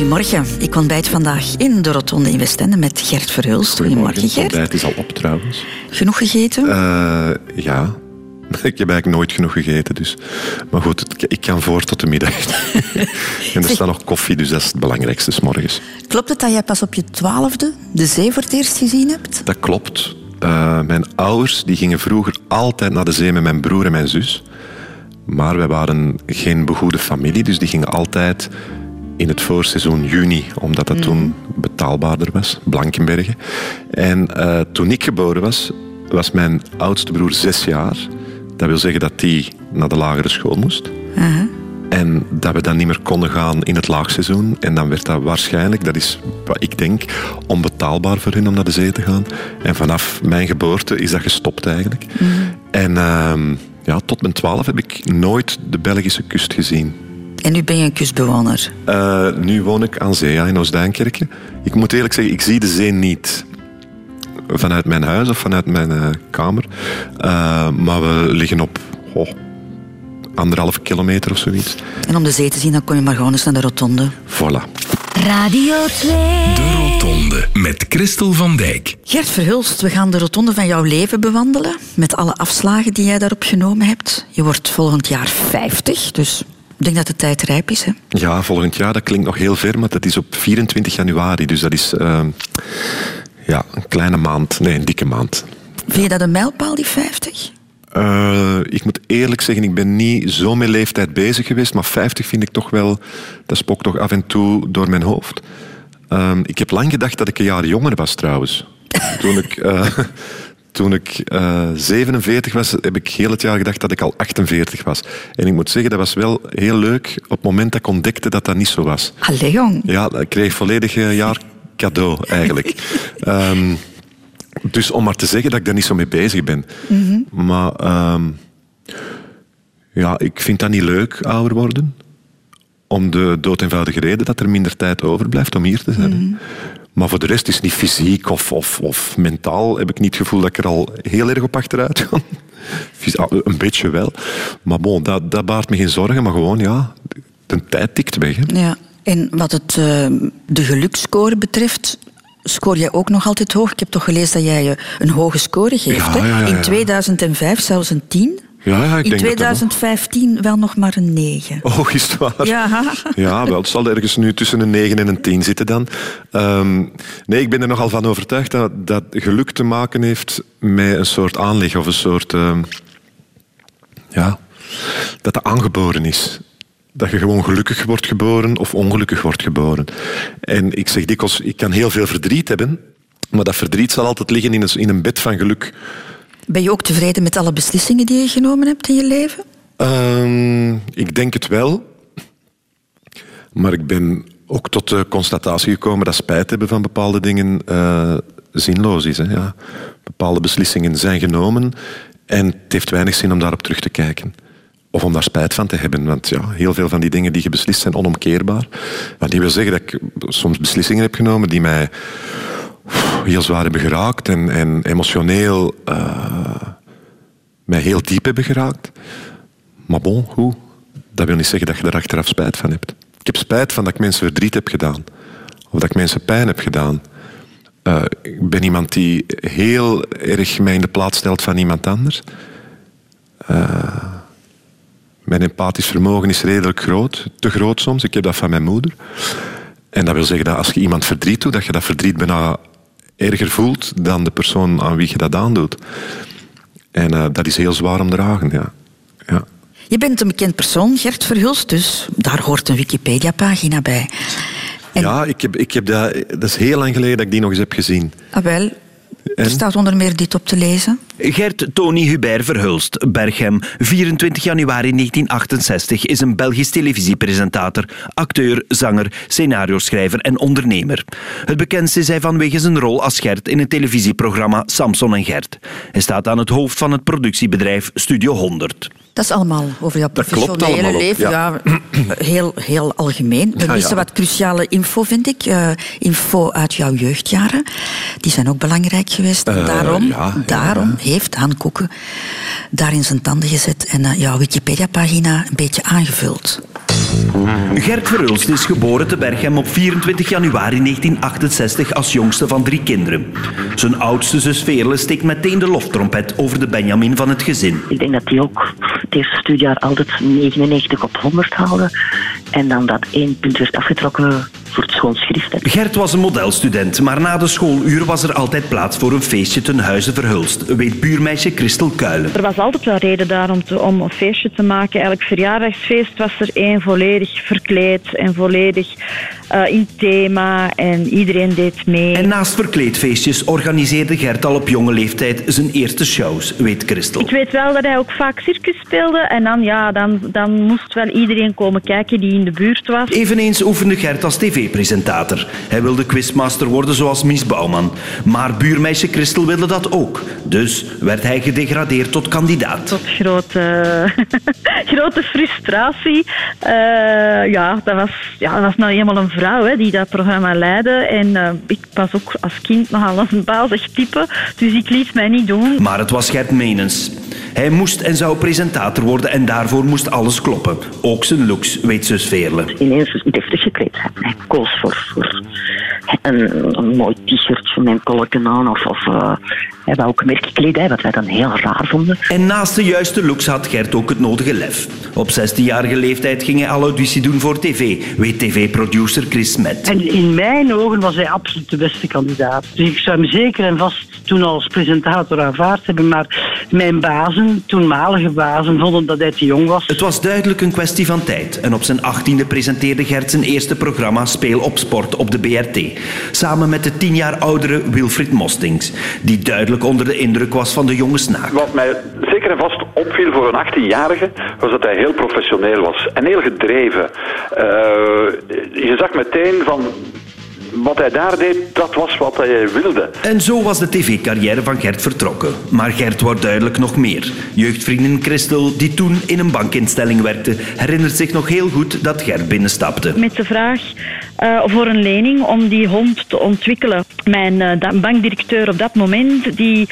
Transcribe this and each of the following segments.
Goedemorgen. Ik ontbijt vandaag in de Rotonde in Westende met Gert Verhulst. Goedemorgen, Gert. Het is al op trouwens. Genoeg gegeten? Uh, ja. Ik heb eigenlijk nooit genoeg gegeten. Dus. Maar goed, ik kan voor tot de middag. en er staat nog koffie, dus dat is het belangrijkste s morgens. Klopt het dat jij pas op je twaalfde de zee voor het eerst gezien hebt? Dat klopt. Uh, mijn ouders die gingen vroeger altijd naar de zee met mijn broer en mijn zus. Maar wij waren geen begoede familie, dus die gingen altijd in het voorseizoen juni, omdat dat toen mhm. betaalbaarder was, Blankenbergen. En uh, toen ik geboren was, was mijn oudste broer zes jaar. Dat wil zeggen dat hij naar de lagere school moest. En dat we dan niet meer konden gaan in het laagseizoen. En dan werd dat waarschijnlijk, dat is wat ik denk, onbetaalbaar voor hen om naar de zee te gaan. En vanaf mijn geboorte is dat gestopt eigenlijk. Mhm. En uh, ja, tot mijn twaalf heb ik nooit de Belgische kust gezien. En nu ben je een kustbewoner? Uh, nu woon ik aan zee, ja, in Oostduinkerke. Ik moet eerlijk zeggen, ik zie de zee niet vanuit mijn huis of vanuit mijn uh, kamer. Uh, maar we liggen op oh, anderhalf kilometer of zoiets. En om de zee te zien, dan kom je maar gewoon eens naar de rotonde. Voilà. Radio 2. De Rotonde met Christel van Dijk. Gert Verhulst, we gaan de rotonde van jouw leven bewandelen. Met alle afslagen die jij daarop genomen hebt. Je wordt volgend jaar 50, dus ik denk dat de tijd rijp is. Hè? Ja, volgend jaar, dat klinkt nog heel ver, maar dat is op 24 januari. Dus dat is uh, ja, een kleine maand, nee, een dikke maand. Vind je dat een mijlpaal, die 50? Uh, eh, ik moet eerlijk zeggen, ik ben niet zo met leeftijd bezig geweest, maar 50 vind ik toch wel, dat spookt toch af en toe door mijn hoofd. Uh, ik heb lang gedacht dat ik een jaar jonger was trouwens. Toen ik, uh, toen ik 47 was, heb ik heel het jaar gedacht dat ik al 48 was. En ik moet zeggen, dat was wel heel leuk op het moment dat ik ontdekte dat dat niet zo was. Allee, jong. Ja, ik kreeg volledig jaar cadeau eigenlijk. um, Dus om maar te zeggen dat ik daar niet zo mee bezig ben. Mhm. Maar ehm, ja, ik vind dat niet leuk, ouder worden. Om de dood eenvoudige reden dat er minder tijd overblijft om hier te zijn. Mhm. Maar voor de rest is het niet fysiek of, of, of mentaal heb ik niet het gevoel dat ik er al heel erg op achteruit ga. Ah, een beetje wel. Maar bon, dat, dat baart me geen zorgen. Maar gewoon, ja, de tijd tikt weg. Hè. Ja. En wat het, uh, de geluksscore betreft, scoor jij ook nog altijd hoog. Ik heb toch gelezen dat jij een hoge score geeft. In 2005 zelfs een 10. Ja, ja, ik In 2015 wel nog maar een 9. Oh, is het waar? Ja. ja, wel, het zal ergens nu tussen een 9 en een 10 zitten dan. Um, nee, ik ben er nogal van overtuigd dat, dat geluk te maken heeft met een soort aanleg of een soort... Um, ja, dat dat aangeboren is dat je gewoon gelukkig wordt geboren of ongelukkig wordt geboren. En ik zeg dikwijls, ik kan heel veel verdriet hebben, maar dat verdriet zal altijd liggen in een, in een bed van geluk. Ben je ook tevreden met alle beslissingen die je genomen hebt in je leven? Um, ik denk het wel. Maar ik ben ook tot de constatatie gekomen dat spijt hebben van bepaalde dingen uh, zinloos is. Hè, ja. Bepaalde beslissingen zijn genomen en het heeft weinig zin om daarop terug te kijken. Of om daar spijt van te hebben. Want ja, heel veel van die dingen die je beslist zijn onomkeerbaar. Maar die wil zeggen dat ik soms beslissingen heb genomen die mij heel zwaar hebben geraakt en, emotioneel uh, mij heel diep hebben geraakt. Maar bon, hoe? Dat wil niet zeggen dat je er achteraf spijt van hebt. Ik heb spijt van dat ik mensen verdriet heb gedaan. Of dat ik mensen pijn heb gedaan. Uh, ik ben iemand die heel erg mij in de plaats stelt van iemand anders. Uh, mijn empathisch vermogen is redelijk groot, te groot soms. Ik heb dat van mijn moeder. En dat wil zeggen dat als je iemand verdriet doet, dat je dat verdriet bijna erger voelt dan de persoon aan wie je dat aandoet. En uh, dat is heel zwaar om te dragen, ja. ja. Je bent een bekend persoon, Gert Verhulst, dus daar hoort een Wikipedia-pagina bij. Ja, ik heb, ik heb dat, dat is heel lang geleden dat ik die nog eens heb gezien. Ah, wel. Er staat onder meer dit op te lezen. Gert Tony Hubert Verhulst, Berghem, 24 januari 1968, is een Belgisch televisiepresentator, acteur, zanger, scenario-schrijver en ondernemer. Het bekendste is hij vanwege zijn rol als Gert in het televisieprogramma Samson en Gert. Hij staat aan het hoofd van het productiebedrijf Studio 100. Dat is allemaal over jouw professionele leven. Ja. heel, heel algemeen. We missen wat cruciale info, vind ik. Uh, info uit jouw jeugdjaren. Die zijn ook belangrijk geweest. Uh, daarom, daarom heeft Han daar in zijn tanden gezet en uh, jouw Wikipedia-pagina een beetje aangevuld. Gert Verhulst is geboren te Berchem op 24 januari 1968 als jongste van drie kinderen. Zijn oudste zus Veerle steekt meteen de loftrompet over de Benjamin van het gezin. Ik denk dat hij ook het eerste studiejaar altijd 99 op 100 haalde. En dan dat één punt werd afgetrokken voor het schoolschrift. Gert was een modelstudent, maar na de schooluur was er altijd plaats voor een feestje ten huize Verhulst, weet buurmeisje Christel Kuilen. Er was altijd wel reden daar om, te, om een feestje te maken. Elk verjaardagsfeest was er één volledig verkleed en volledig uh, in thema en iedereen deed mee. En naast verkleedfeestjes organiseerde Gert al op jonge leeftijd zijn eerste shows, weet Christel. Ik weet wel dat hij ook vaak circus speelde en dan, ja, dan, dan moest wel iedereen komen kijken die in de buurt was. Eveneens oefende Gert als tv-presentator. Hij wilde quizmaster worden zoals Mies Bouwman. Maar buurmeisje Christel wilde dat ook. Dus werd hij gedegradeerd tot kandidaat. Tot grote, grote frustratie. Uh, ja, dat was, ja, dat was nou eenmaal een vrouw hè, die dat programma leidde. En uh, ik was ook als kind nogal een bazig type, dus ik liet mij niet doen. Maar het was Gert Menens. Hij moest en zou presentator worden en daarvoor moest alles kloppen. Ook zijn looks, weet zus Veerle. Ineens deftig gekleed. Hij koos voor, voor een, een mooi t-shirtje met een kolken aan of, of uh, hij wou ook merkkledij, wat wij dan heel raar vonden. En naast de juiste looks had Gert ook het nodige lef. Op 16-jarige leeftijd ging hij al auditie doen voor tv, weet tv-producer Chris Met. En in mijn ogen was hij absoluut de beste kandidaat. Dus ik zou hem zeker en vast toen als presentator aanvaard hebben, maar mijn bazen, toenmalige bazen, vonden dat hij te jong was. Het was duidelijk een kwestie van tijd en op zijn 18e presenteerde Gert zijn eerste programma Speel op Sport op de BRT. Samen met de tien jaar oudere Wilfried Mostings, die duidelijk onder de indruk was van de jonge snaak. Wat mij zeker en vast opviel voor een 18-jarige, was dat hij heel professioneel was en heel gedreven. Uh, je zag meteen van wat hij daar deed, dat was wat hij wilde. En zo was de tv-carrière van Gert vertrokken. Maar Gert wordt duidelijk nog meer. Jeugdvriendin Christel, die toen in een bankinstelling werkte, herinnert zich nog heel goed dat Gert binnenstapte. Met de vraag uh, voor een lening om die hond te ontwikkelen. Mijn uh, bankdirecteur op dat moment, die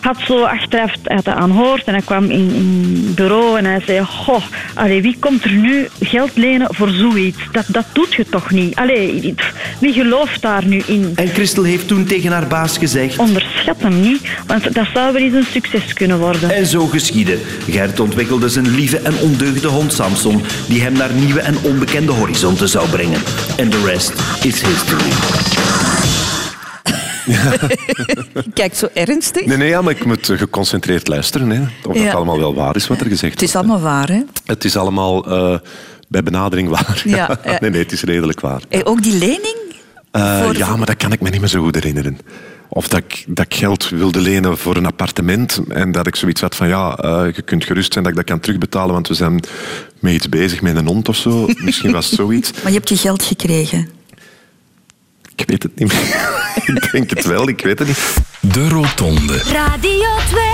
had zo achteraf het aanhoord en hij kwam in, in het bureau en hij zei, goh, allee, wie komt er nu geld lenen voor zoiets? Dat, dat doet je toch niet? Allee, wie gelooft daar nu in. En Christel heeft toen tegen haar baas gezegd... Onderschat hem niet, want dat zou wel eens een succes kunnen worden. En zo geschiedde. Gert ontwikkelde zijn lieve en ondeugde hond Samson, die hem naar nieuwe en onbekende horizonten zou brengen. En de rest is history. Ja. Kijk zo ernstig. Nee, nee, ja, maar ik moet geconcentreerd luisteren. Hè, of ja. het allemaal wel waar is wat er gezegd wordt. Het is allemaal waar, hè? Het is allemaal uh, bij benadering waar. Ja, ja. Nee, nee, het is redelijk waar. En ook die lening? Uh, ja, maar dat kan ik me niet meer zo goed herinneren. Of dat ik, dat ik geld wilde lenen voor een appartement en dat ik zoiets had van ja, uh, je kunt gerust zijn dat ik dat kan terugbetalen, want we zijn met iets bezig met een hond of zo. Misschien was het zoiets. Maar je hebt je geld gekregen? Ik weet het niet meer. ik denk het wel, ik weet het niet. De Rotonde. Radio 2.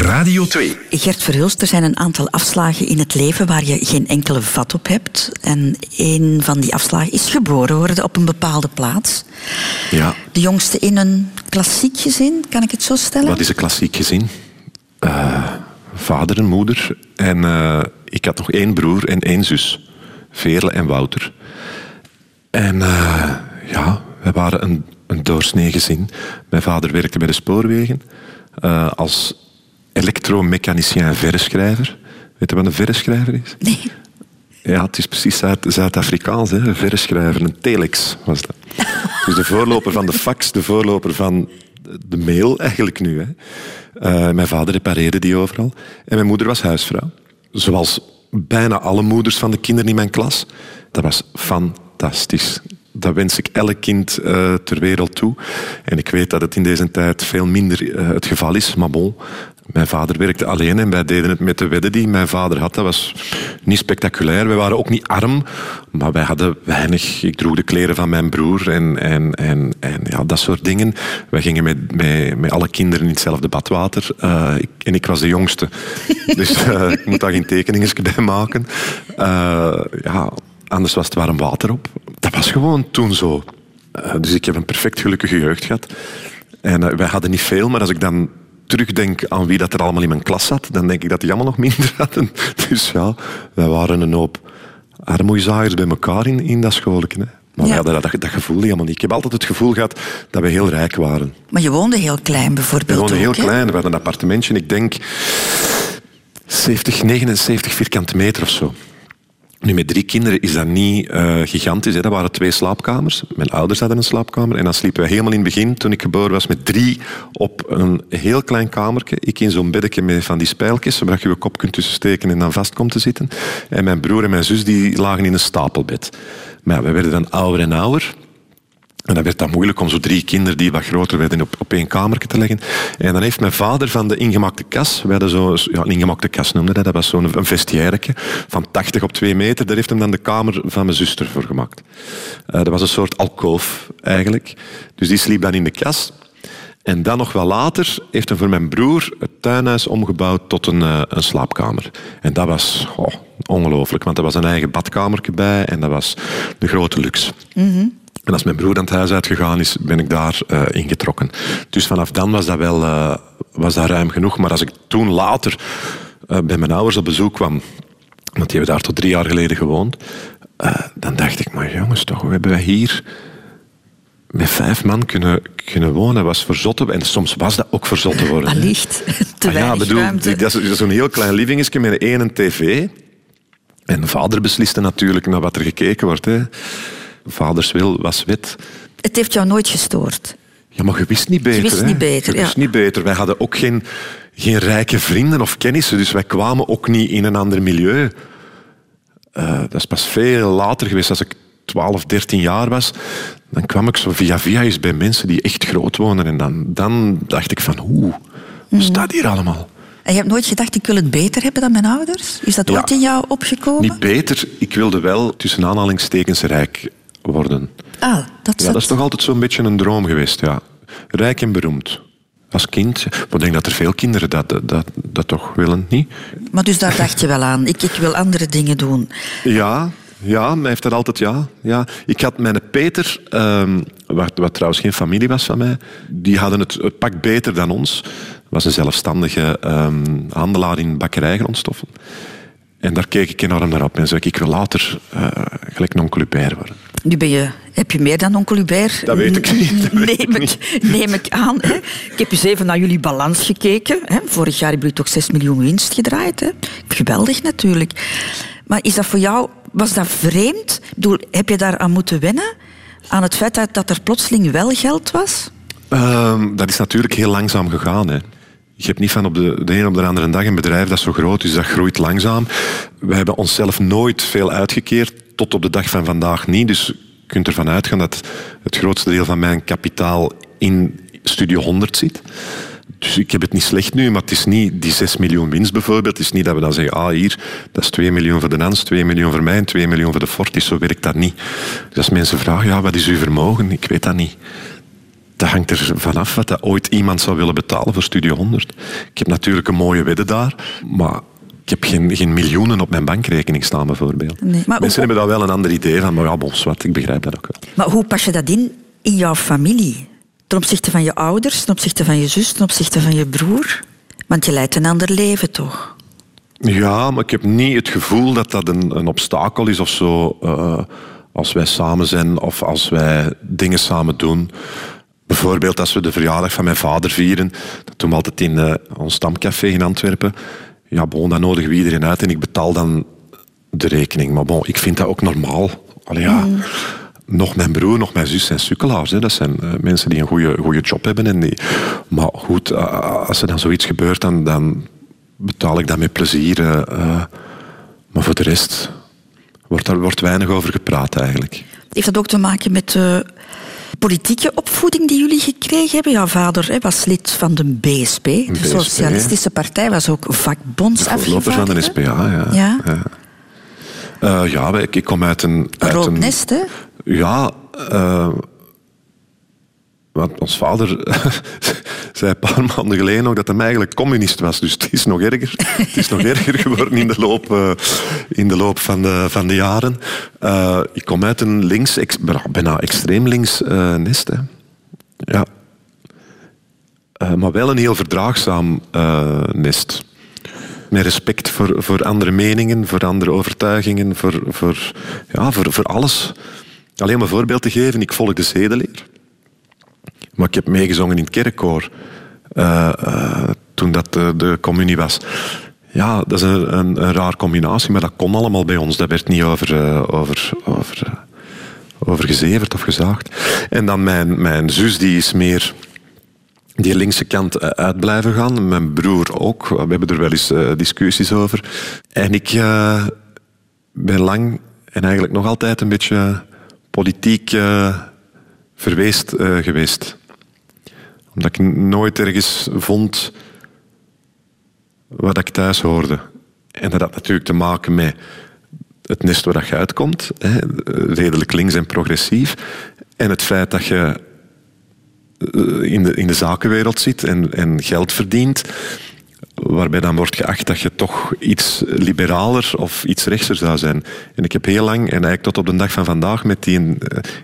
Radio 2. Gert Verhulst, er zijn een aantal afslagen in het leven waar je geen enkele vat op hebt. En een van die afslagen is geboren worden op een bepaalde plaats. Ja. De jongste in een klassiek gezin, kan ik het zo stellen? Wat is een klassiek gezin? Uh, vader en moeder. En uh, ik had nog één broer en één zus. Veerle en Wouter. En uh, ja, we waren een, een doorsnee gezin. Mijn vader werkte bij de spoorwegen. als elektromechanicien verreschrijver. Weet je wat een verreschrijver is? Nee. Ja, het is precies Zuid-Afrikaans. Een verreschrijver, een telex was dat. dus de voorloper van de fax, de voorloper van de mail eigenlijk nu. Hè. Uh, mijn vader repareerde die overal. En mijn moeder was huisvrouw. Zoals bijna alle moeders van de kinderen in mijn klas. Dat was fantastisch. Dat wens ik elk kind uh, ter wereld toe. En ik weet dat het in deze tijd veel minder uh, het geval is. Maar bon, mijn vader werkte alleen en wij deden het met de wedden die mijn vader had. Dat was niet spectaculair. We waren ook niet arm, maar wij hadden weinig. Ik droeg de kleren van mijn broer en, en, en, en ja, dat soort dingen. Wij gingen met, met, met alle kinderen in hetzelfde badwater. Uh, ik, en ik was de jongste. dus uh, ik moet daar geen tekeningen bij maken. Uh, ja, anders was het warm water op. Dat was gewoon toen zo. dus ik heb een perfect gelukkige jeugd gehad. En wij hadden niet veel, maar als ik dan terugdenk aan wie dat er allemaal in mijn klas zat, dan denk ik dat die allemaal nog minder hadden. Dus ja, wij waren een hoop armoeizaaiers bij elkaar in, in dat schoolje. Maar ja. dat, dat, gevoel helemaal niet. Ik heb altijd het gevoel gehad dat we heel rijk waren. Maar je woonde heel klein bijvoorbeeld. We woonden heel klein. We hadden een appartementje, ik denk 70, 79 vierkante meter of zo. Nu, met drie kinderen is dat niet uh, gigantisch. Hè. Dat waren twee slaapkamers. Mijn ouders hadden een slaapkamer. En dan sliepen we helemaal in het begin, toen ik geboren was, met drie op een heel klein kamertje. Ik in zo'n beddetje met van die spijltjes, zodat je je kop kunt tussen steken en dan vast komt te zitten. En mijn broer en mijn zus die lagen in een stapelbed. Maar we werden dan ouder en ouder. En dan werd dat moeilijk om zo drie kinderen die wat groter werden op, één kamer te leggen. En dan heeft mijn vader van de ingemakte kas, we hadden zo, ja, een ingemakte kas noemde dat, dat was zo'n een vestiairetje van 80 op 2 meter, daar heeft hem dan de kamer van mijn zuster voor gemaakt. Uh, dat was een soort alkoof eigenlijk. Dus die sliep dan in de kas. En dan nog wel later heeft hij voor mijn broer het tuinhuis omgebouwd tot een, uh, een slaapkamer. En dat was oh, ongelooflijk, want er was een eigen badkamer bij en dat was de grote luxe. Mm en als mijn broer aan het huis uitgegaan is, ben ik daar uh, ingetrokken. Dus vanaf dan was dat wel uh, was dat ruim genoeg. Maar als ik toen later uh, bij mijn ouders op bezoek kwam, want die hebben daar tot drie jaar geleden gewoond, dan dacht ik, maar jongens, toch, hoe hebben wij hier met vijf man kunnen, kunnen wonen? was verzotten. En soms was dat ook verzotten worden. Allicht, te ah, ja, bedoel, ruimte. Dat is, zo'n heel klein livingetje met één tv. En vader besliste natuurlijk naar wat er gekeken wordt. Hè vaders wil was wet. Het heeft jou nooit gestoord? Ja, maar je wist niet beter. Je wist niet beter, je wist niet beter. Wij hadden ook geen, geen rijke vrienden of kennissen, dus wij kwamen ook niet in een ander milieu. Uh, dat is pas veel later geweest, als ik 12, 13 jaar was. Dan kwam ik zo via via eens bij mensen die echt groot wonen. En dan, dan dacht ik van, hoe, wat staat hier allemaal? En je hebt nooit gedacht, ik wil het beter hebben dan mijn ouders? Is dat ooit in jou opgekomen? Niet beter. Ik wilde wel tussen aanhalingstekens rijk worden. Ah, dat, ja, dat is toch altijd zo'n beetje een droom geweest, ja. Rijk en beroemd. Als kind. ik denk dat er veel kinderen dat, dat, dat toch willen, niet? Maar dus daar dacht je wel aan. Ik, ik wil andere dingen doen. Ja, ja, mij heeft dat altijd ja. ja. Ik had mijn Peter, um, wat, wat, trouwens geen familie was van mij, die hadden het, het pak beter dan ons. was een zelfstandige um, handelaar in bakkerijgrondstoffen. En daar keek ik enorm naar op. En zei ik, ik wil later uh, gelijk non worden. Nu ben je, heb je meer dan onkel Hubert? Dat weet ik niet. neem, ik, neem ik aan. Hè. Ik heb eens even naar jullie balans gekeken. Hè. Vorig jaar hebben jullie toch 6 miljoen winst gedraaid. Hè. Geweldig natuurlijk. Maar is dat voor jou, was dat vreemd? Ik bedoel, heb je daar aan moeten wennen? Aan het feit dat, dat er plotseling wel geld was? Um, dat is natuurlijk heel langzaam gegaan. Hè. Je hebt niet van op de, de een op de andere dag een bedrijf dat zo groot is, dat groeit langzaam. We hebben onszelf nooit veel uitgekeerd, tot op de dag van vandaag niet. Dus je kunt ervan uitgaan dat het grootste deel van mijn kapitaal in Studio 100 zit. Dus ik heb het niet slecht nu, maar het is niet die 6 miljoen winst bijvoorbeeld. Het is niet dat we dan zeggen, ah hier, dat is 2 miljoen voor de Nans, 2 miljoen voor mij en 2 miljoen voor de Fortis. Zo werkt dat niet. Dus als mensen vragen, ja, wat is uw vermogen? Ik weet dat niet dat hangt er vanaf wat dat ooit iemand zou willen betalen voor Studio 100. Ik heb natuurlijk een mooie wedde daar, maar ik heb geen, geen miljoenen op mijn bankrekening staan, bijvoorbeeld. Nee, Mensen hebben daar wel een ander idee van, maar ja, bos, wat, ik begrijp dat ook wel. Maar hoe pas je dat in, in jouw familie? Ten opzichte van je ouders, ten opzichte van je zus, ten opzichte van je broer? Want je leidt een ander leven, toch? Ja, maar ik heb niet het gevoel dat dat een, een obstakel is of zo. Uh, als wij samen zijn of als wij dingen samen doen. Bijvoorbeeld als we de verjaardag van mijn vader vieren, dat doen we altijd in uh, ons stamcafé in Antwerpen. Ja, bon, dan nodigen we iedereen uit en ik betaal dan de rekening. Maar bon, ik vind dat ook normaal. Allee, ja, mm. Nog mijn broer, nog mijn zus zijn sukkelaars. Hè. Dat zijn uh, mensen die een goede, goede job hebben. En die... Maar goed, uh, als er dan zoiets gebeurt, dan, dan betaal ik dat met plezier. maar voor de rest wordt daar wordt weinig over gepraat eigenlijk. Heeft dat ook te maken met politieke opvoeding die jullie gekregen hebben? Jouw vader hè, was lid van de BSP, de Socialistische Partij, was ook vakbondsafgevaardigde. van de SPA, ja. Ja, ja. Uh, ja ik, kom uit een... Uit een nest, hè? Ja, uh, want ons vader zei een paar maanden geleden nog dat hij eigenlijk communist was. Dus het is nog erger. het is nog erger geworden in de loop, uh, in de loop van, de, van de jaren. Uh, ik kom uit een links, bijna extreem links nest. Hè. Ja. maar wel een heel verdraagzaam nest. met respect voor, voor andere meningen, voor andere overtuigingen, voor, voor, ja, voor, voor alles. Alleen om een voorbeeld te geven, ik volg de zedeleer. Maar ik heb meegezongen in het kerkkoor uh, uh, toen dat de, communie was. Ja, dat is een, een, raar combinatie, maar dat kon allemaal bij ons. Dat werd niet over, uh, over, over, over gezeverd of gezaagd. En dan mijn, mijn zus, die is meer die linkse kant uit blijven gaan. Mijn broer ook. We hebben er wel eens discussies over. En ik ben lang en eigenlijk nog altijd een beetje politiek uh, verweest geweest. Omdat ik nooit ergens vond wat ik thuis hoorde. En dat had natuurlijk te maken met het nest waar je uitkomt. Hè, redelijk links en progressief. En het feit dat je eh, in de, in de zakenwereld zit en, en geld verdient, waarbij dan wordt geacht dat je toch iets liberaler of iets rechtser zou zijn. En ik heb heel lang, en eigenlijk tot op de dag van vandaag, met die,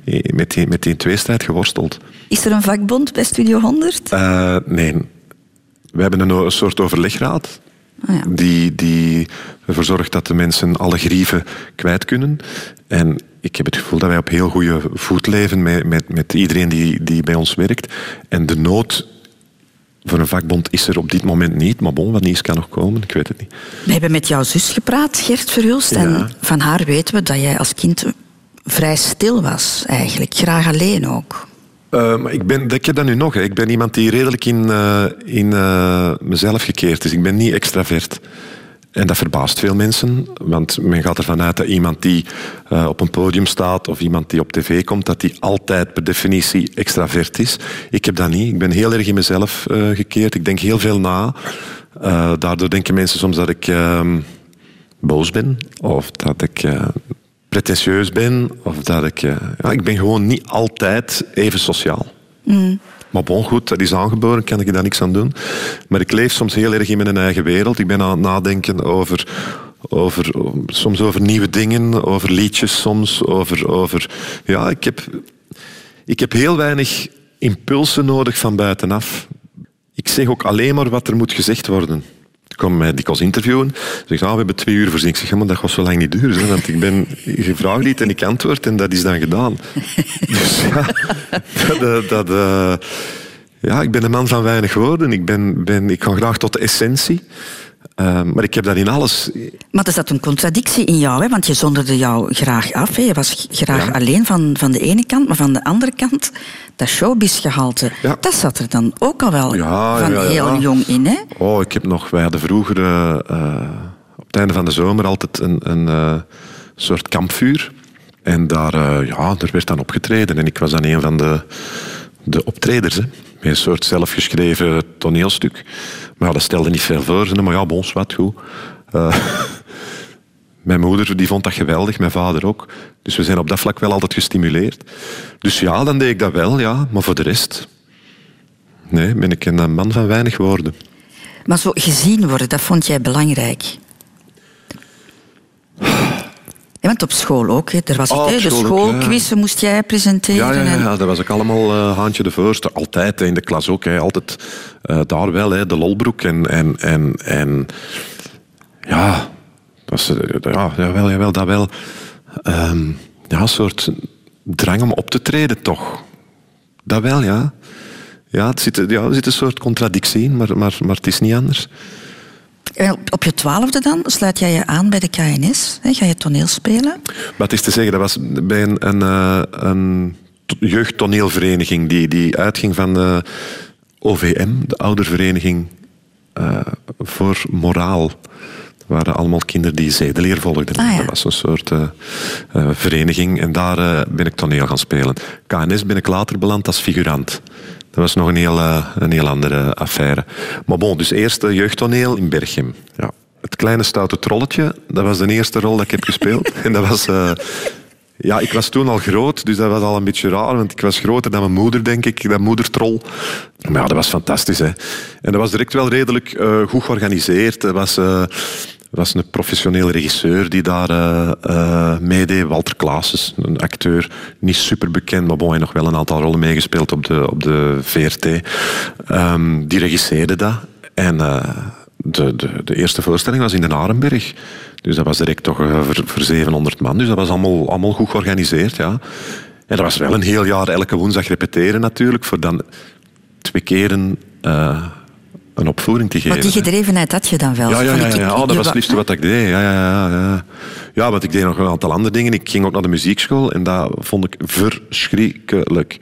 eh, met die, met die tweestrijd geworsteld. Is er een vakbond bij Studio 100? Uh, eh, nee. We hebben een, een soort overlegraad. Oh ja. die, die ervoor zorgt dat de mensen alle grieven kwijt kunnen. En ik heb het gevoel dat wij op heel goede voet leven met, met, met iedereen die, die bij ons werkt. En de nood voor een vakbond is er op dit moment niet. Maar bon, wat nieuws kan nog komen, ik weet het niet. We hebben met jouw zus gepraat, Gert Verhulst. En van haar weten we dat jij als kind vrij stil was, eigenlijk. Graag alleen ook. Uh, maar ik, ben, ik heb dat nu nog. Hè. Ik ben iemand die redelijk in, uh, in uh, mezelf gekeerd is. Ik ben niet extravert. En dat verbaast veel mensen, want men gaat ervan uit dat iemand die uh, op een podium staat of iemand die op tv komt, dat die altijd per definitie extravert is. Ik heb dat niet. Ik ben heel erg in mezelf uh, gekeerd. Ik denk heel veel na. Uh, daardoor denken mensen soms dat ik ehm, boos ben of dat ik pretentieus ben of dat ik... ja, ik ben gewoon niet altijd even sociaal. Mm. Maar bon, goed, dat is aangeboren, kan ik daar niks aan doen. Maar ik leef soms heel erg in mijn eigen wereld. Ik ben aan het nadenken over, over, soms over nieuwe dingen, over liedjes soms, over... over ja, ik heb, ik heb heel weinig impulsen nodig van buitenaf. Ik zeg ook alleen maar wat er moet gezegd worden kwam mij dikwijls interviewen. Zegt, ah, we hebben twee uur voorzien. Ik zeg, maar dat was zo lang niet duur. Hè, want ik ben gevraagd niet en ik antwoord en dat is dan gedaan. dus ja, dat... dat uh, ja, ik ben een man van weinig woorden. Ik, ben, ben, ik ga graag tot de essentie. Uh, maar ik heb dat in alles. Maar er zat een contradictie in jou, hè? want je zonderde jou graag af. Hè? Je was graag ja. alleen van, van de ene kant, maar van de andere kant, dat showbizgehalte, ja. dat zat er dan ook al wel ja, van heel jong in. Hè? Oh, ik heb nog, wij hadden vroeger uh, op het einde van de zomer altijd een, een uh, soort kampvuur. En daar, ja, er werd dan opgetreden. En ik was dan een van de, de optreders. Hè? Met een soort zelfgeschreven toneelstuk. Maar dat stelde niet veel voor. Maar ja, bons, wat goed. Uh, mijn moeder die vond dat geweldig, mijn vader ook. Dus we zijn op dat vlak wel altijd gestimuleerd. Dus ja, dan deed ik dat wel, ja. Maar voor de rest... Nee, ben ik een man van weinig woorden. Maar zo gezien worden, dat vond jij belangrijk? Je bent op school ook, hè? Er was oh, de schoolquiz moest jij presenteren. Ja, ja, ja, ja, dat was ik allemaal uh, haantje de voorste. Altijd in de klas ook. Hè. Altijd uh, daar wel, hè, de lolbroek. En, en, en, en ja, dat was, uh, ja, jawel, jawel, dat wel. Um, ja, een soort drang om op te treden, toch. Dat wel, ja. Ja, het zit, ja, er zit een soort contradictie in, maar, maar, maar het is niet anders. Op je twaalfde dan sluit jij je aan bij de KNS. Hè? Ga je toneel spelen? Wat is te zeggen, dat was bij een, een, eh, een jeugdtoneelvereniging die, die uitging van de OVM, de oudervereniging uh, voor moraal. Waren allemaal kinderen die zedeleer volgden. Ah, dat was een soort uh, uh, vereniging en daar ben ik toneel gaan spelen. KNS ben ik later beland als figurant. Dat was nog een heel, eh, een heel andere affaire. Maar bon, dus eerste jeugdtoneel in Berchem. Ja. Het kleine stoute trolletje, dat was de eerste rol dat ik heb gespeeld. en dat was... Uh, ja, ik was toen al groot, dus dat was al een beetje raar, want ik was groter dan mijn moeder, denk ik, dat moedertrol. Maar ja, dat was fantastisch. Hè. En dat was direct wel redelijk uh, goed georganiseerd. Dat was... Uh, was een professioneel regisseur die daar uh, meedeed. Walter Klaassen, een acteur, niet super bekend, maar bon, nog wel een aantal rollen meegespeeld op de, op de VRT. Ehm, die regisseerde dat. En uh, de, de, de, eerste voorstelling was in de Arenberg. Dus dat was direct toch voor, voor 700 man. Dus dat was allemaal, allemaal goed georganiseerd. Ja. En dat was wel een heel jaar elke woensdag repeteren natuurlijk. Voor dan twee keren een opvoering te geven. Maar die gedrevenheid had je dan wel? Ja, ja, ja, ja, oh, dat was het liefste wat ik deed. Ja, ja, ja, ja. ja, want ik deed nog een aantal andere dingen. Ik ging ook naar de muziekschool en dat vond ik verschrikkelijk.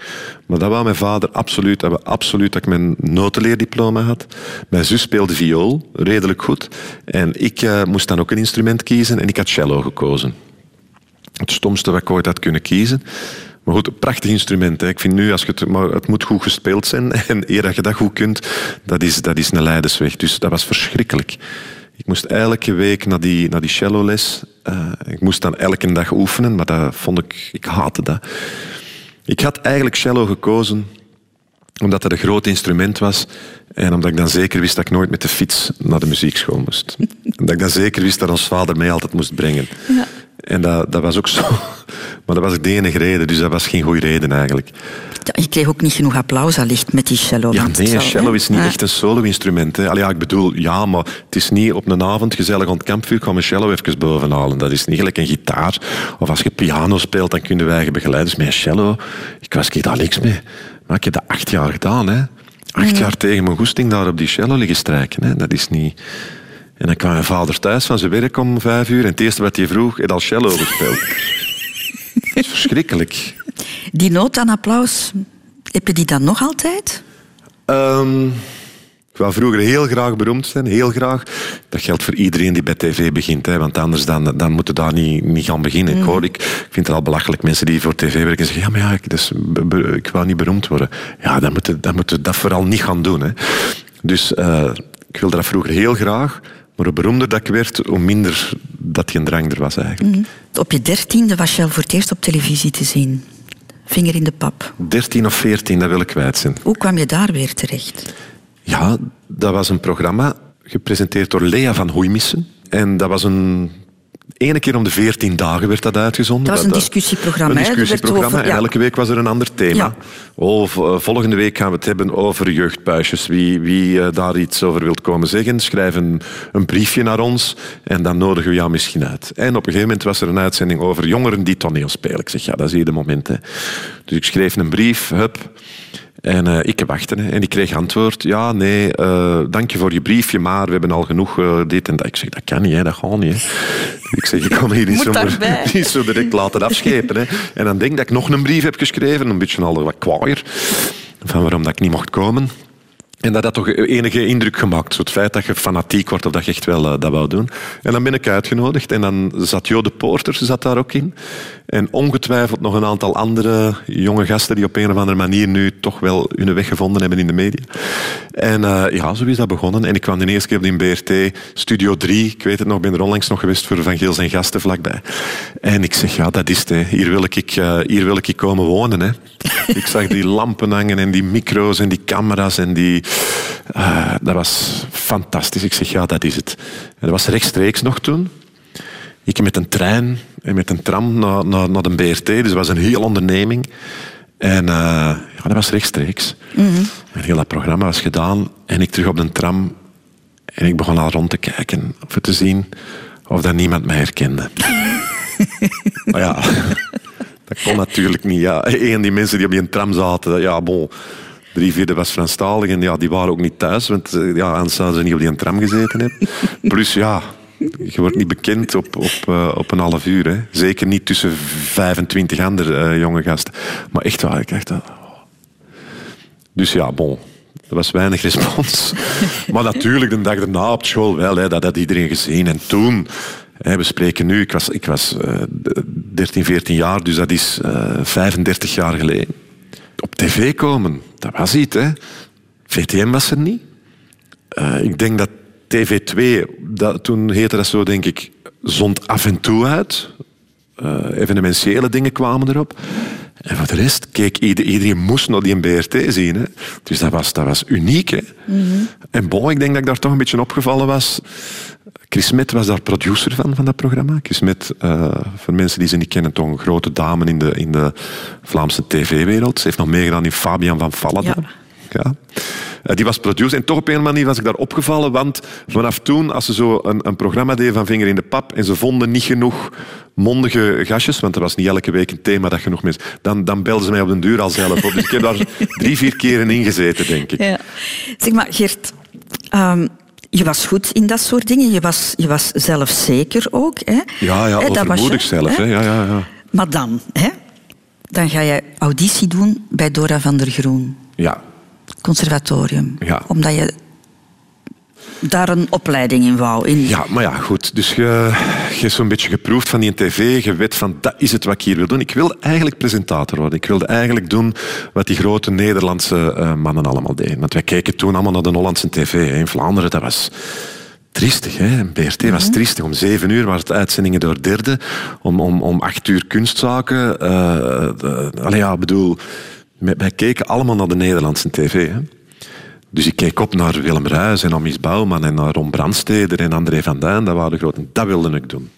Maar dat wou mijn vader absoluut hebben. Absoluut dat ik mijn notenleerdiploma had. Mijn zus speelde viool, redelijk goed. En ik uh, moest dan ook een instrument kiezen en ik had cello gekozen. Het stomste wat ik ooit had kunnen kiezen. Maar goed, een prachtig instrument. Hè. Ik vind nu, als je het, maar het moet goed gespeeld zijn. En eer dat je dat goed kunt, dat is, dat is een leidersweg. Dus dat was verschrikkelijk. Ik moest elke week naar die, naar die celloles. Uh, ik moest dan elke dag oefenen, maar dat vond ik... Ik haatte dat. Ik had eigenlijk cello gekozen omdat het een groot instrument was en omdat ik dan zeker wist dat ik nooit met de fiets naar de muziekschool moest. En dat ik dan zeker wist dat ons vader mij altijd moest brengen. Ja. En dat, dat was ook zo. Maar dat was de enige reden, dus dat was geen goede reden eigenlijk. Ja, je kreeg ook niet genoeg applaus allicht met die cello. Ja, nee, cello is niet echt een solo-instrument. Ja, ik bedoel, ja, maar het is niet op een avond gezellig aan het kampvuur kwam een cello even bovenhalen. Dat is niet gelijk een gitaar. Of als je piano speelt, dan kun je eigen begeleiden. Dus met een cello, ik was daar niks mee. Maar ik heb dat acht jaar gedaan. Hè. Acht jaar tegen mijn goesting daar op die cello liggen strijken. Hè. Dat is niet... En dan kwam mijn vader thuis van zijn werk om vijf uur. En het eerste wat hij vroeg, hij al cello gespeeld. dat is verschrikkelijk. Die nood aan applaus, heb je die dan nog altijd? Um, ik wou vroeger heel graag beroemd zijn, heel graag. Dat geldt voor iedereen die bij tv begint, hè, want anders dan, dan moet je daar niet, niet gaan beginnen. Ik, mm. hoor, ik, ik vind het al belachelijk, mensen die voor tv werken en zeggen, ja, maar ja, ik, dus, ik wil niet beroemd worden. Ja, dan moet je, dan moet je dat vooral niet gaan doen. Hè. Dus uh, ik wilde dat vroeger heel graag. Maar hoe beroemder dat ik werd, hoe minder dat geen drang er was eigenlijk. Mm. Op je dertiende was je al voor het eerst op televisie te zien. Vinger in de pap. Dertien of veertien, dat wil ik kwijt zijn. Hoe kwam je daar weer terecht? Ja, dat was een programma gepresenteerd door Lea van Hoeimissen. En dat was een Ene keer om de veertien dagen werd dat uitgezonden. Dat was een discussieprogramma. Een discussieprogramma. En elke week was er een ander thema. Oh, volgende week gaan we het hebben over jeugdpuisjes. Wie, wie uh, daar iets over wilt komen zeggen, schrijf een, een, briefje naar ons en dan nodigen we jou misschien uit. En op een gegeven moment was er een uitzending over jongeren die toneel spelen. Ik zeg, ja, dat is hier de moment. Hè. Dus ik schreef een brief, hup. En uh, ik wachtte en ik kreeg antwoord. Ja, nee, uh, dank je voor je briefje, maar we hebben al genoeg uh, dit en dat. Ik zeg, dat kan niet, hè, dat gaat niet. Hè. Ik zeg, ik kan me hier niet, zo, niet zo direct laten afschepen. Hè. En dan denk ik dat ik nog een brief heb geschreven, een beetje al wat kwaaier, van waarom dat ik niet mocht komen. En dat had toch enige indruk gemaakt. Zo het feit dat je fanatiek wordt of dat je echt wel uh, dat wou doen. En dan ben ik uitgenodigd. En dan zat Jo de Poorter zat daar ook in. En ongetwijfeld nog een aantal andere jonge gasten die op een of andere manier nu toch wel hun weg gevonden hebben in de media. En uh, ja, zo is dat begonnen. En ik kwam de eerste keer in BRT, Studio 3. Ik weet het nog, ben er onlangs nog geweest voor Van Geels en gasten vlakbij. En ik zeg, ja, dat is het. Hè. Hier, wil ik, uh, hier wil ik komen wonen. Hè. ik zag die lampen hangen en die micro's en die camera's en die uh, dat was fantastisch. Ik zeg, ja, dat is het. En dat was rechtstreeks nog toen. Ik met een trein en met een tram naar, naar, naar de BRT. Dus dat was een heel onderneming. En uh, ja, dat was rechtstreeks. Mm -hmm. En heel dat programma was gedaan. En ik terug op de tram. En ik begon al rond te kijken. Of te zien of dat niemand mij herkende. maar ja, dat kon natuurlijk niet. Ja. Een die mensen die op die tram zaten, ja, bon drie vierde was Franstalig en ja, die waren ook niet thuis, want eh, ja, anders zouden ze niet op die tram gezeten hebben. Plus ja, je wordt niet bekend op, op, uh, op een half uur. Hè. Zeker niet tussen 25 andere uh, jonge gasten. Maar echt waar, ik dacht... Dus ja, bon. Er was weinig respons. maar natuurlijk, de dag daarna op school wel. Hè, dat had iedereen gezien. En toen... Hè, we spreken nu, ik was, ik was uh, 13, 14 jaar, dus dat is 35 jaar geleden op tv komen, dat was iets. Hè. VTM was er niet. Ik denk dat TV2, dat, toen heette dat zo, denk ik, zond af en toe uit. Uh, evenementiële dingen kwamen erop. En voor de rest keek iedereen, iedereen moest naar die BRT zien. Hè. Dus dat was, dat was uniek. Hè. Mm -hmm. En bon, ik denk dat ik daar toch een beetje opgevallen was. Chris Met was daar producer van, van dat programma. Chris Met, uh, voor mensen die ze niet kennen, toch een grote dame in de, in de Vlaamse tv-wereld. Ze heeft nog meegedaan in Fabian van Fallada. Ja. Ja. Uh, die was producer. En toch op een manier was ik daar opgevallen, want vanaf toen, als ze zo een, een programma deden van Vinger in de Pap en ze vonden niet genoeg mondige gastjes, want er was niet elke week een thema dat genoeg mensen... Dan, dan belden ze mij op den duur al zelf op. Dus ik heb daar drie, vier keren in gezeten, denk ik. Ja. Zeg maar, Geert... Um, je was goed in dat soort dingen. Je was, je was zelfzeker ook. Hè? Ja, ja, overmoedig zelf. Hè? Ja, ja, ja. Maar dan, hè? dan ga je auditie doen bij Dora van der Groen. Ja. Conservatorium. Ja. Omdat je daar een opleiding in wou. In... Ja, maar ja, goed. Dus je, je hebt zo'n beetje geproefd van die tv. Je weet van, dat is het wat ik hier wil doen. Ik wilde eigenlijk presentator worden. Ik wilde eigenlijk doen wat die grote Nederlandse uh, mannen allemaal deden. Want wij keken toen allemaal naar de Hollandse tv. In Vlaanderen, dat was triestig. Hè? BRT was triestig. Om zeven uur waren het uitzendingen door derde. Om, om, om acht uur kunstzaken. Uh, allee, ja, bedoel... Wij keken allemaal naar de Nederlandse tv. Hè? Dus ik keek op naar Willem Ruijs en Amis Bouwman en naar Ron Brandsteder en André van Duin. Dat waren de grote. Dat wilde ik doen.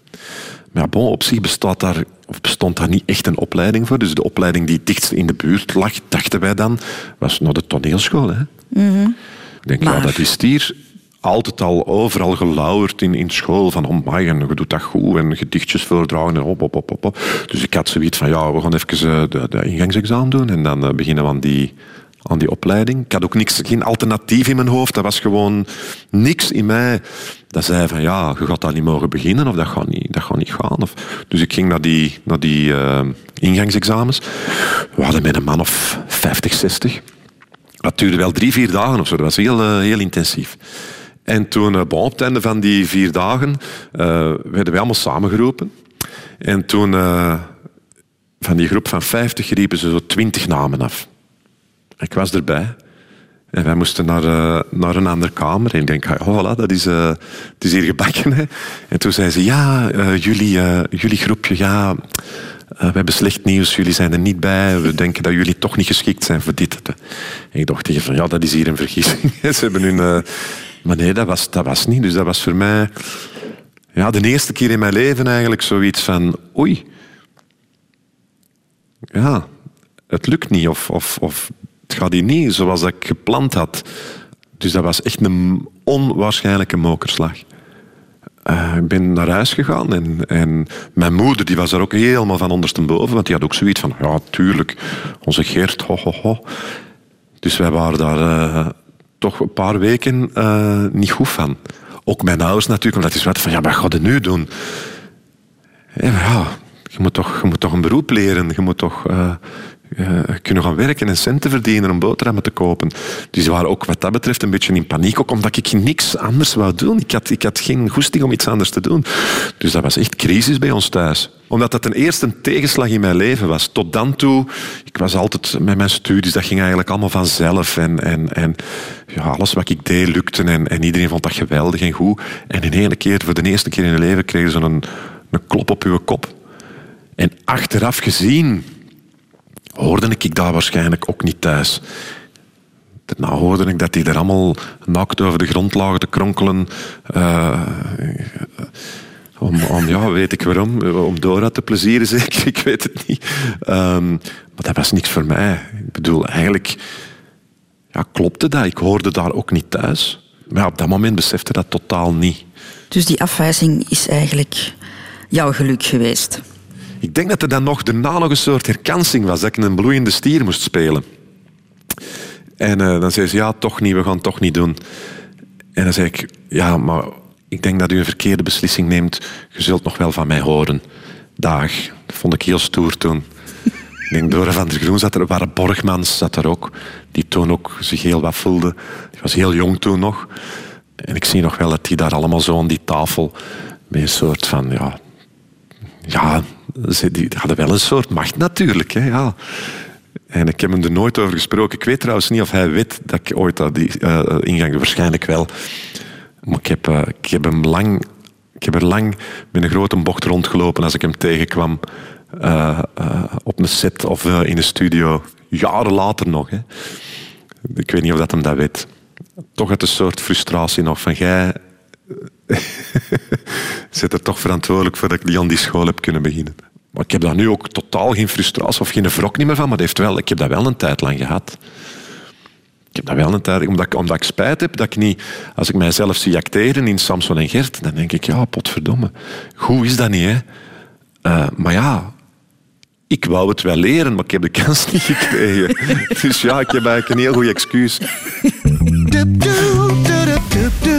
Maar bon, op zich bestaat daar, of bestond daar niet echt een opleiding voor. Dus de opleiding die dichtst in de buurt lag, dachten wij dan, was naar de toneelschool. Hè? Mm Ik denk, ja, dat is hier altijd al overal gelauwerd in, in school. Van, oh my, je doet dat goed. En gedichtjes voordragen en op, op, op, op. Dus ik had zoiets van, ja, we gaan even eh, de, de ingangsexamen doen. En dan eh, beginnen we aan die aan die opleiding. Ik had ook niks, geen alternatief in mijn hoofd. Dat was gewoon niks in mij dat zei van ja, je gaat daar niet mogen beginnen of dat gaat niet, dat gaat niet gaan. Of, dus ik ging naar die, naar die uh, ingangsexamens. We hadden met een man of 50, 60. Dat duurde wel drie, vier dagen of zo. Dat was heel, uh, heel intensief. En toen, bon, op het einde van die vier dagen, werden wij allemaal samengeroepen. En toen, van die groep van 50, riepen ze zo twintig namen af. Ik was erbij. En wij moesten naar, naar een andere kamer. En ik denk, oh, voilà, dat is, uh, het is hier gebakken. Hè. En toen zei ze, ja, jullie, jullie groepje, ja, we hebben slecht nieuws. Jullie zijn er niet bij. We denken dat jullie toch niet geschikt zijn voor dit. En ik dacht tegen van, ja, dat is hier een vergissing. ze hebben hun... maar nee, dat was, dat was niet. Dus dat was voor mij ja, de eerste keer in mijn leven eigenlijk zoiets van, oei. Ja, het lukt niet. Of, of, of het gaat hier niet zoals ik gepland had. Dus dat was echt een onwaarschijnlijke mokerslag. Uh, ik ben naar huis gegaan en, en, mijn moeder die was er ook helemaal van ondersteboven, want die had ook zoiets van, ja, tuurlijk, onze Geert, ho, ho, ho. Dus wij waren daar uh, toch een paar weken uh, niet goed van. Ook mijn ouders natuurlijk, omdat die zeiden van, ja, wat ga je nu doen? ja, je moet, toch, je moet toch een beroep leren, je moet toch uh, kunnen gaan werken en centen verdienen om boterhammen te kopen. Dus ze waren ook wat dat betreft een beetje in paniek, ook omdat ik niks anders wou doen. Ik had, ik had geen goesting om iets anders te doen. Dus dat was echt crisis bij ons thuis. Omdat dat ten eerste een tegenslag in mijn leven was. Tot dan toe, ik was altijd met mijn studies, dat ging eigenlijk allemaal vanzelf. En, en, en ja, alles wat ik deed lukte en, en iedereen vond dat geweldig en goed. En in één keer, voor de eerste keer in je leven, kregen ze een, een klop op je kop. En achteraf gezien hoorde ik daar waarschijnlijk ook niet thuis. Daarna hoorde ik dat die er allemaal nakt over de grond lagen te kronkelen. Uh, om, om, ja, weet ik waarom, om Dora te plezieren zeker, ik weet het niet. Um, maar dat was niks voor mij. Ik bedoel, eigenlijk ja, klopte dat. Ik hoorde daar ook niet thuis. Maar op dat moment besefte dat totaal niet. Dus die afwijzing is eigenlijk jouw geluk geweest? Ik denk dat er dan nog daarna nog een soort herkansing was, dat ik een bloeiende stier moest spelen. En uh, dan zei ze, ja, toch niet, we gaan het toch niet doen. En dan zei ik, ja, maar ik denk dat u een verkeerde beslissing neemt. Je zult nog wel van mij horen. Dag. Dat vond ik heel stoer toen. ik denk, Dora van der Groen zat er, waren Borgmans zat er ook, die toen ook zich heel wat voelde. Die was heel jong toen nog. En ik zie nog wel dat die daar allemaal zo aan die tafel met een soort van, ja, ja, ze die hadden wel een soort macht natuurlijk. Hè, ja. En ik heb hem er nooit over gesproken. Ik weet trouwens niet of hij weet dat ik ooit dat die uh, ingang... Waarschijnlijk wel. Maar ik heb, uh, ik heb hem lang... Ik heb er lang met een grote bocht rondgelopen als ik hem tegenkwam. Uh, op een set of in een studio. Jaren later nog. Hè. Ik weet niet of dat hem dat weet. Toch het een soort frustratie nog van... Jij zit er toch verantwoordelijk voor dat ik die aan die school heb kunnen beginnen. Maar ik heb daar nu ook totaal geen frustratie of geen wrok niet meer van, maar heeft wel, ik heb dat wel een tijd lang gehad. Ik heb dat wel een tijd, omdat, ik, omdat ik spijt heb dat ik niet, als ik mijzelf zie acteren in Samson en Gert, dan denk ik, ja, potverdomme, goed is dat niet, hè. Uh, maar ja, ik wou het wel leren, maar ik heb de kans niet gekregen. dus ja, ik heb eigenlijk een heel goed excuus.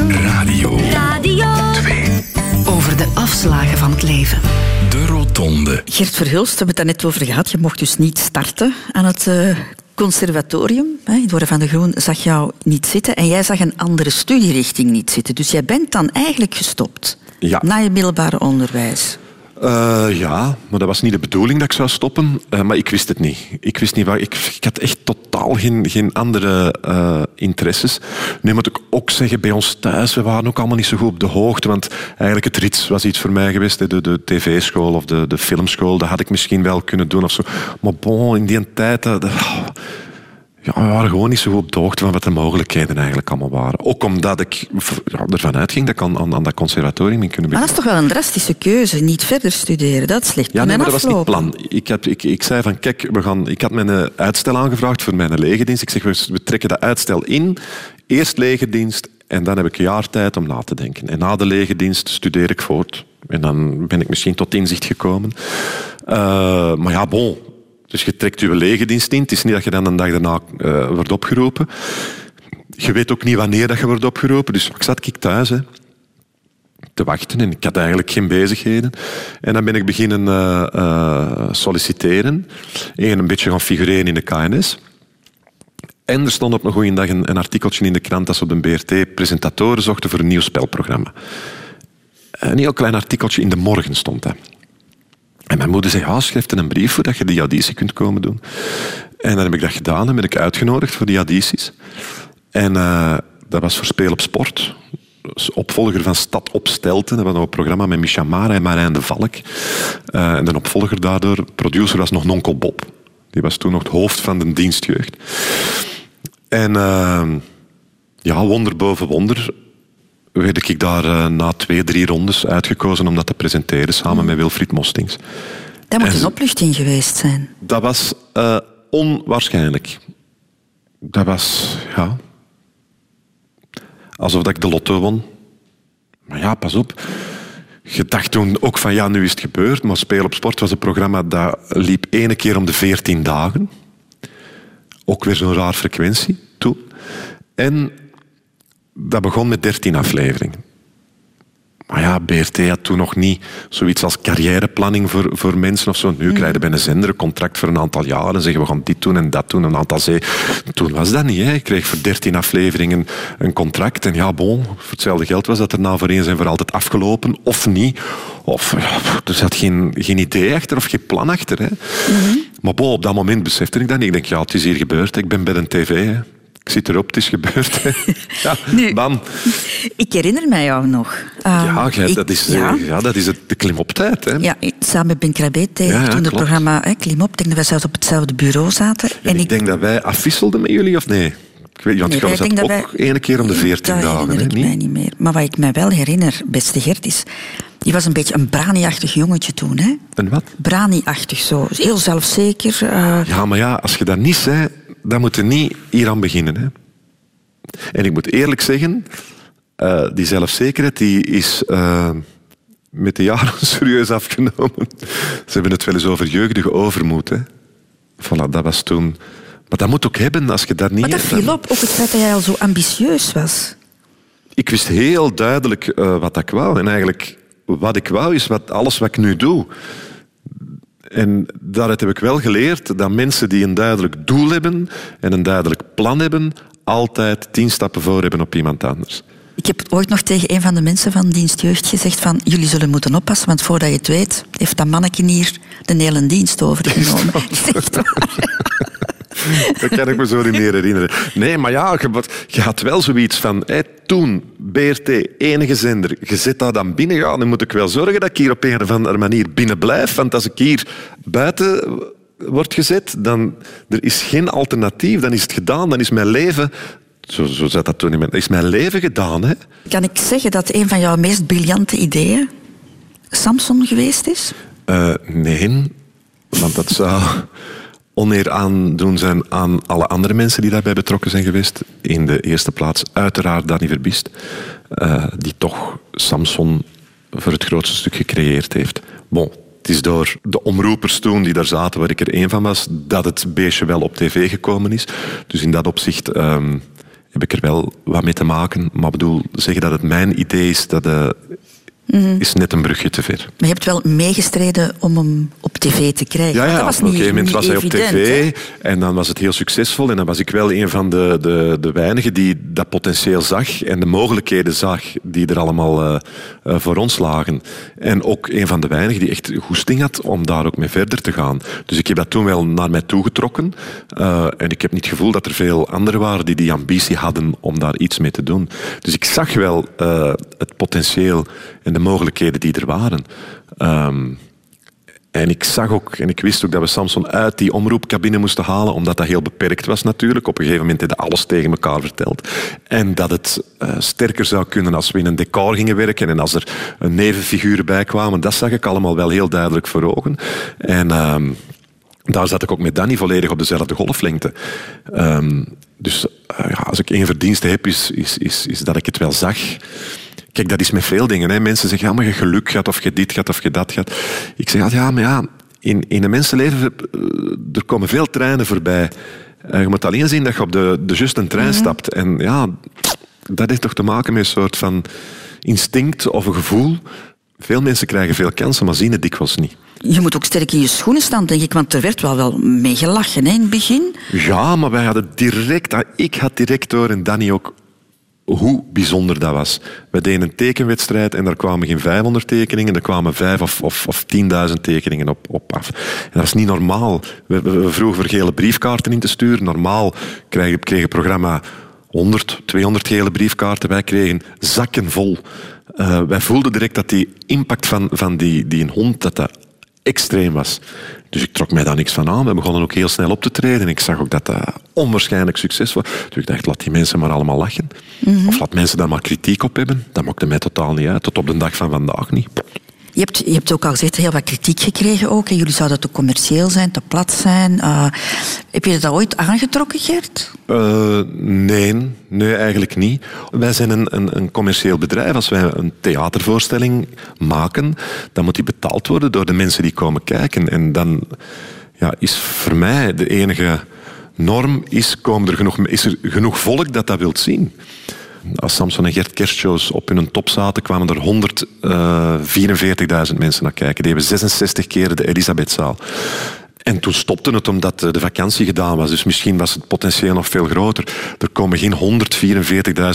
Radio. Radio 2. Over de afslagen van het leven. De Rotonde. Gert Verhulst, we hebben het daar net over gehad. Je mocht dus niet starten aan het uh, conservatorium. Dore van de Groen zag jou niet zitten en jij zag een andere studierichting niet zitten. Dus jij bent dan eigenlijk gestopt ja. na je middelbare onderwijs. Uh, ja, maar dat was niet de bedoeling dat ik zou stoppen. Uh, maar ik wist het niet. Ik wist niet waar. Ik, ik had echt totaal geen, geen andere uh, interesses. Nu moet ik ook zeggen, bij ons thuis, we waren ook allemaal niet zo goed op de hoogte. Want eigenlijk het rits was iets voor mij geweest. De, de tv-school of de, de filmschool, dat had ik misschien wel kunnen doen of zo. Maar bon, in die tijd... Dat, ja, we waren gewoon niet zo goed op de hoogte van wat de mogelijkheden eigenlijk allemaal waren. Ook omdat ik ja, ervan uitging dat ik aan, aan, dat conservatorium in kunnen beginnen. Maar dat is toch wel een drastische keuze, niet verder studeren. Dat is slecht. Ja, nee, maar dat was niet het plan. Ik, heb, ik, ik zei van, kijk, we gaan, ik had mijn eh, uitstel aangevraagd voor mijn legerdienst. Ik zeg, we trekken dat uitstel in. Eerst legerdienst en dan heb ik een jaar tijd om na te denken. En na de legerdienst studeer ik voort. En dan ben ik misschien tot inzicht gekomen. Uh, maar ja, bon, dus je trekt je legerdienst in. Het is niet dat je dan een dag daarna uh, wordt opgeroepen. Je weet ook niet wanneer dat je wordt opgeroepen. Dus ik zat ik thuis hè, te wachten en ik had eigenlijk geen bezigheden. En dan ben ik beginnen uh, uh, solliciteren en een beetje gaan figureren in de KNS. En er stond op een goede dag een, een artikeltje in de krant dat ze op de BRT presentatoren zochten voor een nieuw spelprogramma. Een heel klein artikeltje in de morgen stond dat. En mijn moeder zei, ja, schrijf een brief voor dat je die auditie kunt komen doen. En dan heb ik dat gedaan en ben ik uitgenodigd voor die audities. En uh, dat was voor Speel op Sport. Opvolger van Stad op Stelten. Dat was een programma met Micha Mara en Marijn de Valk. Uh, en de opvolger daardoor, producer was nog Nonkel Bob. Die was toen nog het hoofd van de dienstjeugd. En uh, ja, wonder boven wonder werd ik daar uh, na twee, drie rondes uitgekozen om dat te presenteren samen met Wilfried Mostings. Dat moet een opluchting geweest zijn. Dat was uh, onwaarschijnlijk. Dat was, ja... Alsof dat ik de lotto won. Maar ja, pas op. Je dacht toen ook van, ja, nu is het gebeurd. Maar Speel op Sport was een programma dat liep ene keer om de veertien dagen. Ook weer zo'n raar frequentie toen. En dat begon met 13 afleveringen. Maar ja, BRT had toen nog niet zoiets als carrièreplanning voor, voor mensen of zo. Nu mm. krijg je bij een zender een contract voor een aantal jaren en zeggen we gaan dit doen en dat doen, een aantal zee. Toen was dat niet. Hè. Ik kreeg voor 13 afleveringen een contract en ja, bon, voor hetzelfde geld was dat er na voor eens en voor altijd afgelopen of niet. Of ja, er zat geen, geen idee achter of geen plan achter. Hè. Mm-hmm. Maar bon, op dat moment besefte ik dat niet. Ik denk, ja, het is hier gebeurd. Ik ben bij een tv. Hè. Ik zit erop, het is gebeurd. ja, nu, bam. Ik herinner mij jou nog. ja, ehm, dat, is, ja. ja. dat is het, de klimoptijd. Hè? Ja, samen met Ben Krabbe ja, toen het programma hè, Klimop. Ik denk dat wij zelfs op hetzelfde bureau zaten. en ik, ik, denk dat wij afwisselden met jullie, of nee? Ik weet, want nee, ik denk dat ook wij, ene keer om de veertien dagen. Dat herinner ik mij niet meer. Maar wat ik mij wel herinner, beste Gert, is... Die was een beetje een brani-achtig jongetje toen. Hè? Een wat? Brani-achtig zo. Heel zelfzeker. Uh... Ja, maar ja, als je dat niet zei, dan moet je niet hier aan beginnen. Hè. En ik moet eerlijk zeggen, uh, die zelfzekerheid die is uh, met de jaren serieus afgenomen. Ze hebben het wel eens over jeugdige overmoed. Hè. Voilà, dat was toen... Maar dat moet ook hebben als je daar niet... Maar dat viel op, op het feit dat jij al zo ambitieus was. Ik wist heel duidelijk uh, wat ik wou. En eigenlijk, wat ik wou, is wat, alles wat ik nu doe. En daaruit heb ik wel geleerd dat mensen die een duidelijk doel hebben en een duidelijk plan hebben, altijd tien stappen voor hebben op iemand anders. Ik heb ooit nog tegen een van de mensen van dienst jeugd gezegd van jullie zullen moeten oppassen, want voordat je het weet heeft dat manneke hier de hele dienst overgenomen. Dat kan ik me zo niet meer herinneren. Nee, maar ja, je, je had wel zoiets van... Hey, toen, BRT, enige zender, je zit daar dan binnen. Ja, dan moet ik wel zorgen dat ik hier op een of andere manier binnen blijf. Want als ik hier buiten word gezet, dan er is geen alternatief. Dan is het gedaan, dan is mijn leven... Zo, zo zat dat toen in mijn... Is mijn leven gedaan, hè? Kan ik zeggen dat een van jouw meest briljante ideeën Samson geweest is? Uh, nee, want dat zou oneer aandoen zijn aan alle andere mensen die daarbij betrokken zijn geweest. In de eerste plaats uiteraard Danny Verbiest, uh, die toch Samson voor het grootste stuk gecreëerd heeft. Bon, het is door de omroepers toen die daar zaten, waar ik er één van was, dat het beestje wel op tv gekomen is. Dus in dat opzicht um, heb ik er wel wat mee te maken. Maar bedoel, zeggen dat het mijn idee is, dat uh, Mm is net een brugje te ver. Maar je hebt wel meegestreden om hem op tv te krijgen. Ja, ja dat was op een gegeven moment was hij op tv en dan was het heel succesvol. En dan was ik wel een van de, de, de weinigen die dat potentieel zag en de mogelijkheden zag die er allemaal uh, uh, voor ons lagen. En ook een van de weinigen die echt goesting had om daar ook mee verder te gaan. Dus ik heb dat toen wel naar mij toegetrokken. Uh, en ik heb niet het gevoel dat er veel anderen waren die die ambitie hadden om daar iets mee te doen. Dus ik zag wel het potentieel en de mogelijkheden die er waren. Um, en ik zag ook, en ik wist ook dat we Samson uit die omroepcabine moesten halen, omdat dat heel beperkt was natuurlijk. Op een gegeven moment hadden alles tegen elkaar verteld. En dat het uh, sterker zou kunnen als we in een decor gingen werken en als er nevenfiguren bij kwamen. Dat zag ik allemaal wel heel duidelijk voor ogen. En um, daar zat ik ook met Danny volledig op dezelfde golflengte. Um, dus uh, ja, als ik één verdienste heb, is, is, is dat ik het wel zag. Kijk, dat is met veel dingen. Hè. Mensen zeggen, ja, maar je geluk gaat of je dit gaat of je dat gaat. Ik zeg, ja, maar ja, in, in een mensenleven, eh, er komen veel treinen voorbij. Uh, je moet alleen zien dat je op de, de juiste trein mhm. stapt. En ja, dat heeft toch te maken met een soort van instinct of een gevoel. Veel mensen krijgen veel kansen, maar zien het dikwijls niet. Je moet ook sterk in je schoenen staan, denk ik, want er werd wel wel mee gelachen hè, in het begin. Ja, maar wij hadden direct, ik had direct door en Danny ook hoe bijzonder dat was. We deden een tekenwedstrijd en daar kwamen geen 500 tekeningen, er kwamen 5 of, of, of 10.000 tekeningen op, op af. En dat is niet normaal. We, we, vroegen voor gele briefkaarten in te sturen. Normaal kreeg, kreeg het programma 100, 200 gele briefkaarten. Wij kregen zakken vol. Uh, wij voelden direct dat die impact van, van die, die hond, dat dat extreem was. Dus ik trok mij daar niks van aan. We begonnen ook heel snel op te treden. Ik zag ook dat dat onwaarschijnlijk succes was. Dus ik dacht, laat die mensen maar allemaal lachen. Mhm. Of laat mensen daar maar kritiek op hebben. Dat maakte mij totaal niet uit. Tot op de dag van vandaag niet. Je hebt, je hebt ook al gezegd, heel wat kritiek gekregen ook. Jullie zouden te commercieel zijn, te plat zijn. Uh, heb je dat ooit aangetrokken, Gert? Uh, nee, nee, eigenlijk niet. Wij zijn een, een, een, commercieel bedrijf. Als wij een theatervoorstelling maken, dan moet die betaald worden door de mensen die komen kijken. En dan ja, is voor mij de enige norm, is, komen er genoeg, is er genoeg volk dat dat wilt zien als Samson en Gert kerstshows op hun top zaten, kwamen er 144.000 mensen naar kijken. Die hebben 66 keer de Elisabethzaal. En toen stopte het omdat de vakantie gedaan was. Dus misschien was het potentieel nog veel groter. Er komen geen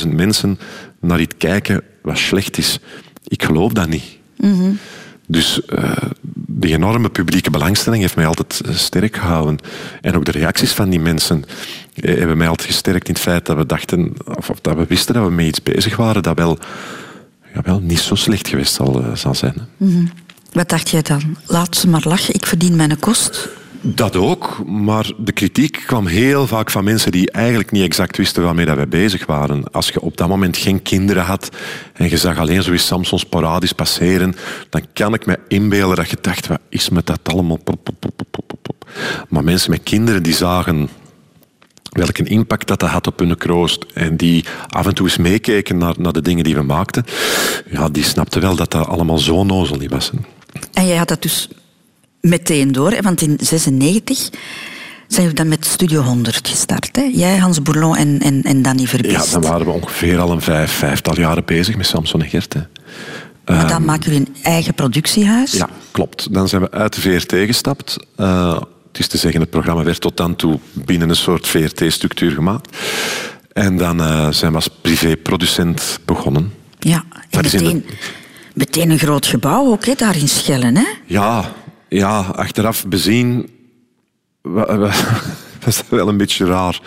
144.000 mensen naar iets kijken wat slecht is. Ik geloof dat niet. Mm Dus uh, die enorme publieke belangstelling heeft mij altijd eh, sterk gehouden. En ook de reacties van die mensen eh, hebben mij altijd gesterkt in het feit dat we dachten, of, dat we wisten dat we mee iets bezig waren dat wel, ja, wel niet zo slecht geweest zal, zal zijn. Mm Wat dacht jij dan? Laat ze maar lachen, ik verdien mijn kost. Dat ook, maar de kritiek kwam heel vaak van mensen die eigenlijk niet exact wisten waarmee dat wij bezig waren. Als je op dat moment geen kinderen had en je zag alleen zoiets Samson sporadisch passeren, dan kan ik me inbeelden dat je dacht, wat is met dat allemaal? Maar mensen met kinderen die zagen welke impact dat, dat had op hun kroost en die af en toe eens meekeken naar, naar de dingen die we maakten, ja, die snapten wel dat dat allemaal zo nozel niet was. En jij had dat dus meteen door, want in 96 zijn we dan met Studio 100 gestart. Hè? Jij, Hans Bourlon en, en, en Danny Verbiest. Ja, dan waren we ongeveer al een vijf, vijftal jaren bezig met Samson en Gert. Hè. Maar dan um, maken jullie een eigen productiehuis? Ja, klopt. Dan zijn we uit de VRT gestapt. Uh, het is te zeggen, het programma werd tot dan toe binnen een soort VRT-structuur gemaakt. En dan uh, zijn we als privéproducent begonnen. Ja, en meteen, meteen een groot gebouw ook, hè, daar in Schellen, hè? Ja, ja, achteraf bezien was dat wel een beetje raar.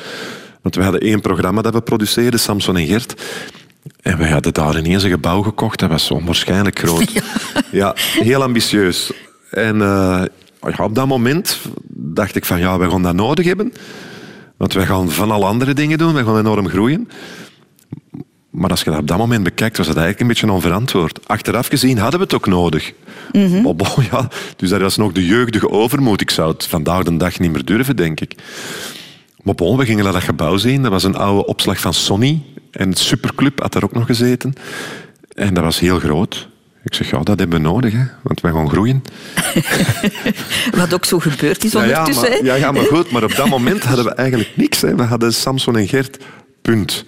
Want we hadden één programma dat we produceerden, Samson en Gert. En we hadden daar ineens een gebouw gekocht. Dat was onwaarschijnlijk groot. Ja, heel ambitieus. En uh, ja, op dat moment dacht ik van ja, we gaan dat nodig hebben. Want we gaan van alle andere dingen doen. We gaan enorm groeien. Maar als je dat op dat moment bekijkt, was dat eigenlijk een beetje onverantwoord. Achteraf gezien hadden we het ook nodig. Mm ja, dus dat was nog de jeugdige overmoed. Ik zou het vandaag de dag niet meer durven, denk ik. Maar bon, we gingen naar dat gebouw zien. Dat was een oude opslag van Sony. En het Superclub had daar ook nog gezeten. En dat was heel groot. Ik zeg, ja, dat hebben we nodig, hè, want wij gaan groeien. Wat ook zo gebeurd is ondertussen. Ja, ja, maar, ja, maar goed, maar op dat moment hadden we eigenlijk niks. Hè. We hadden Samson en Gert, punt.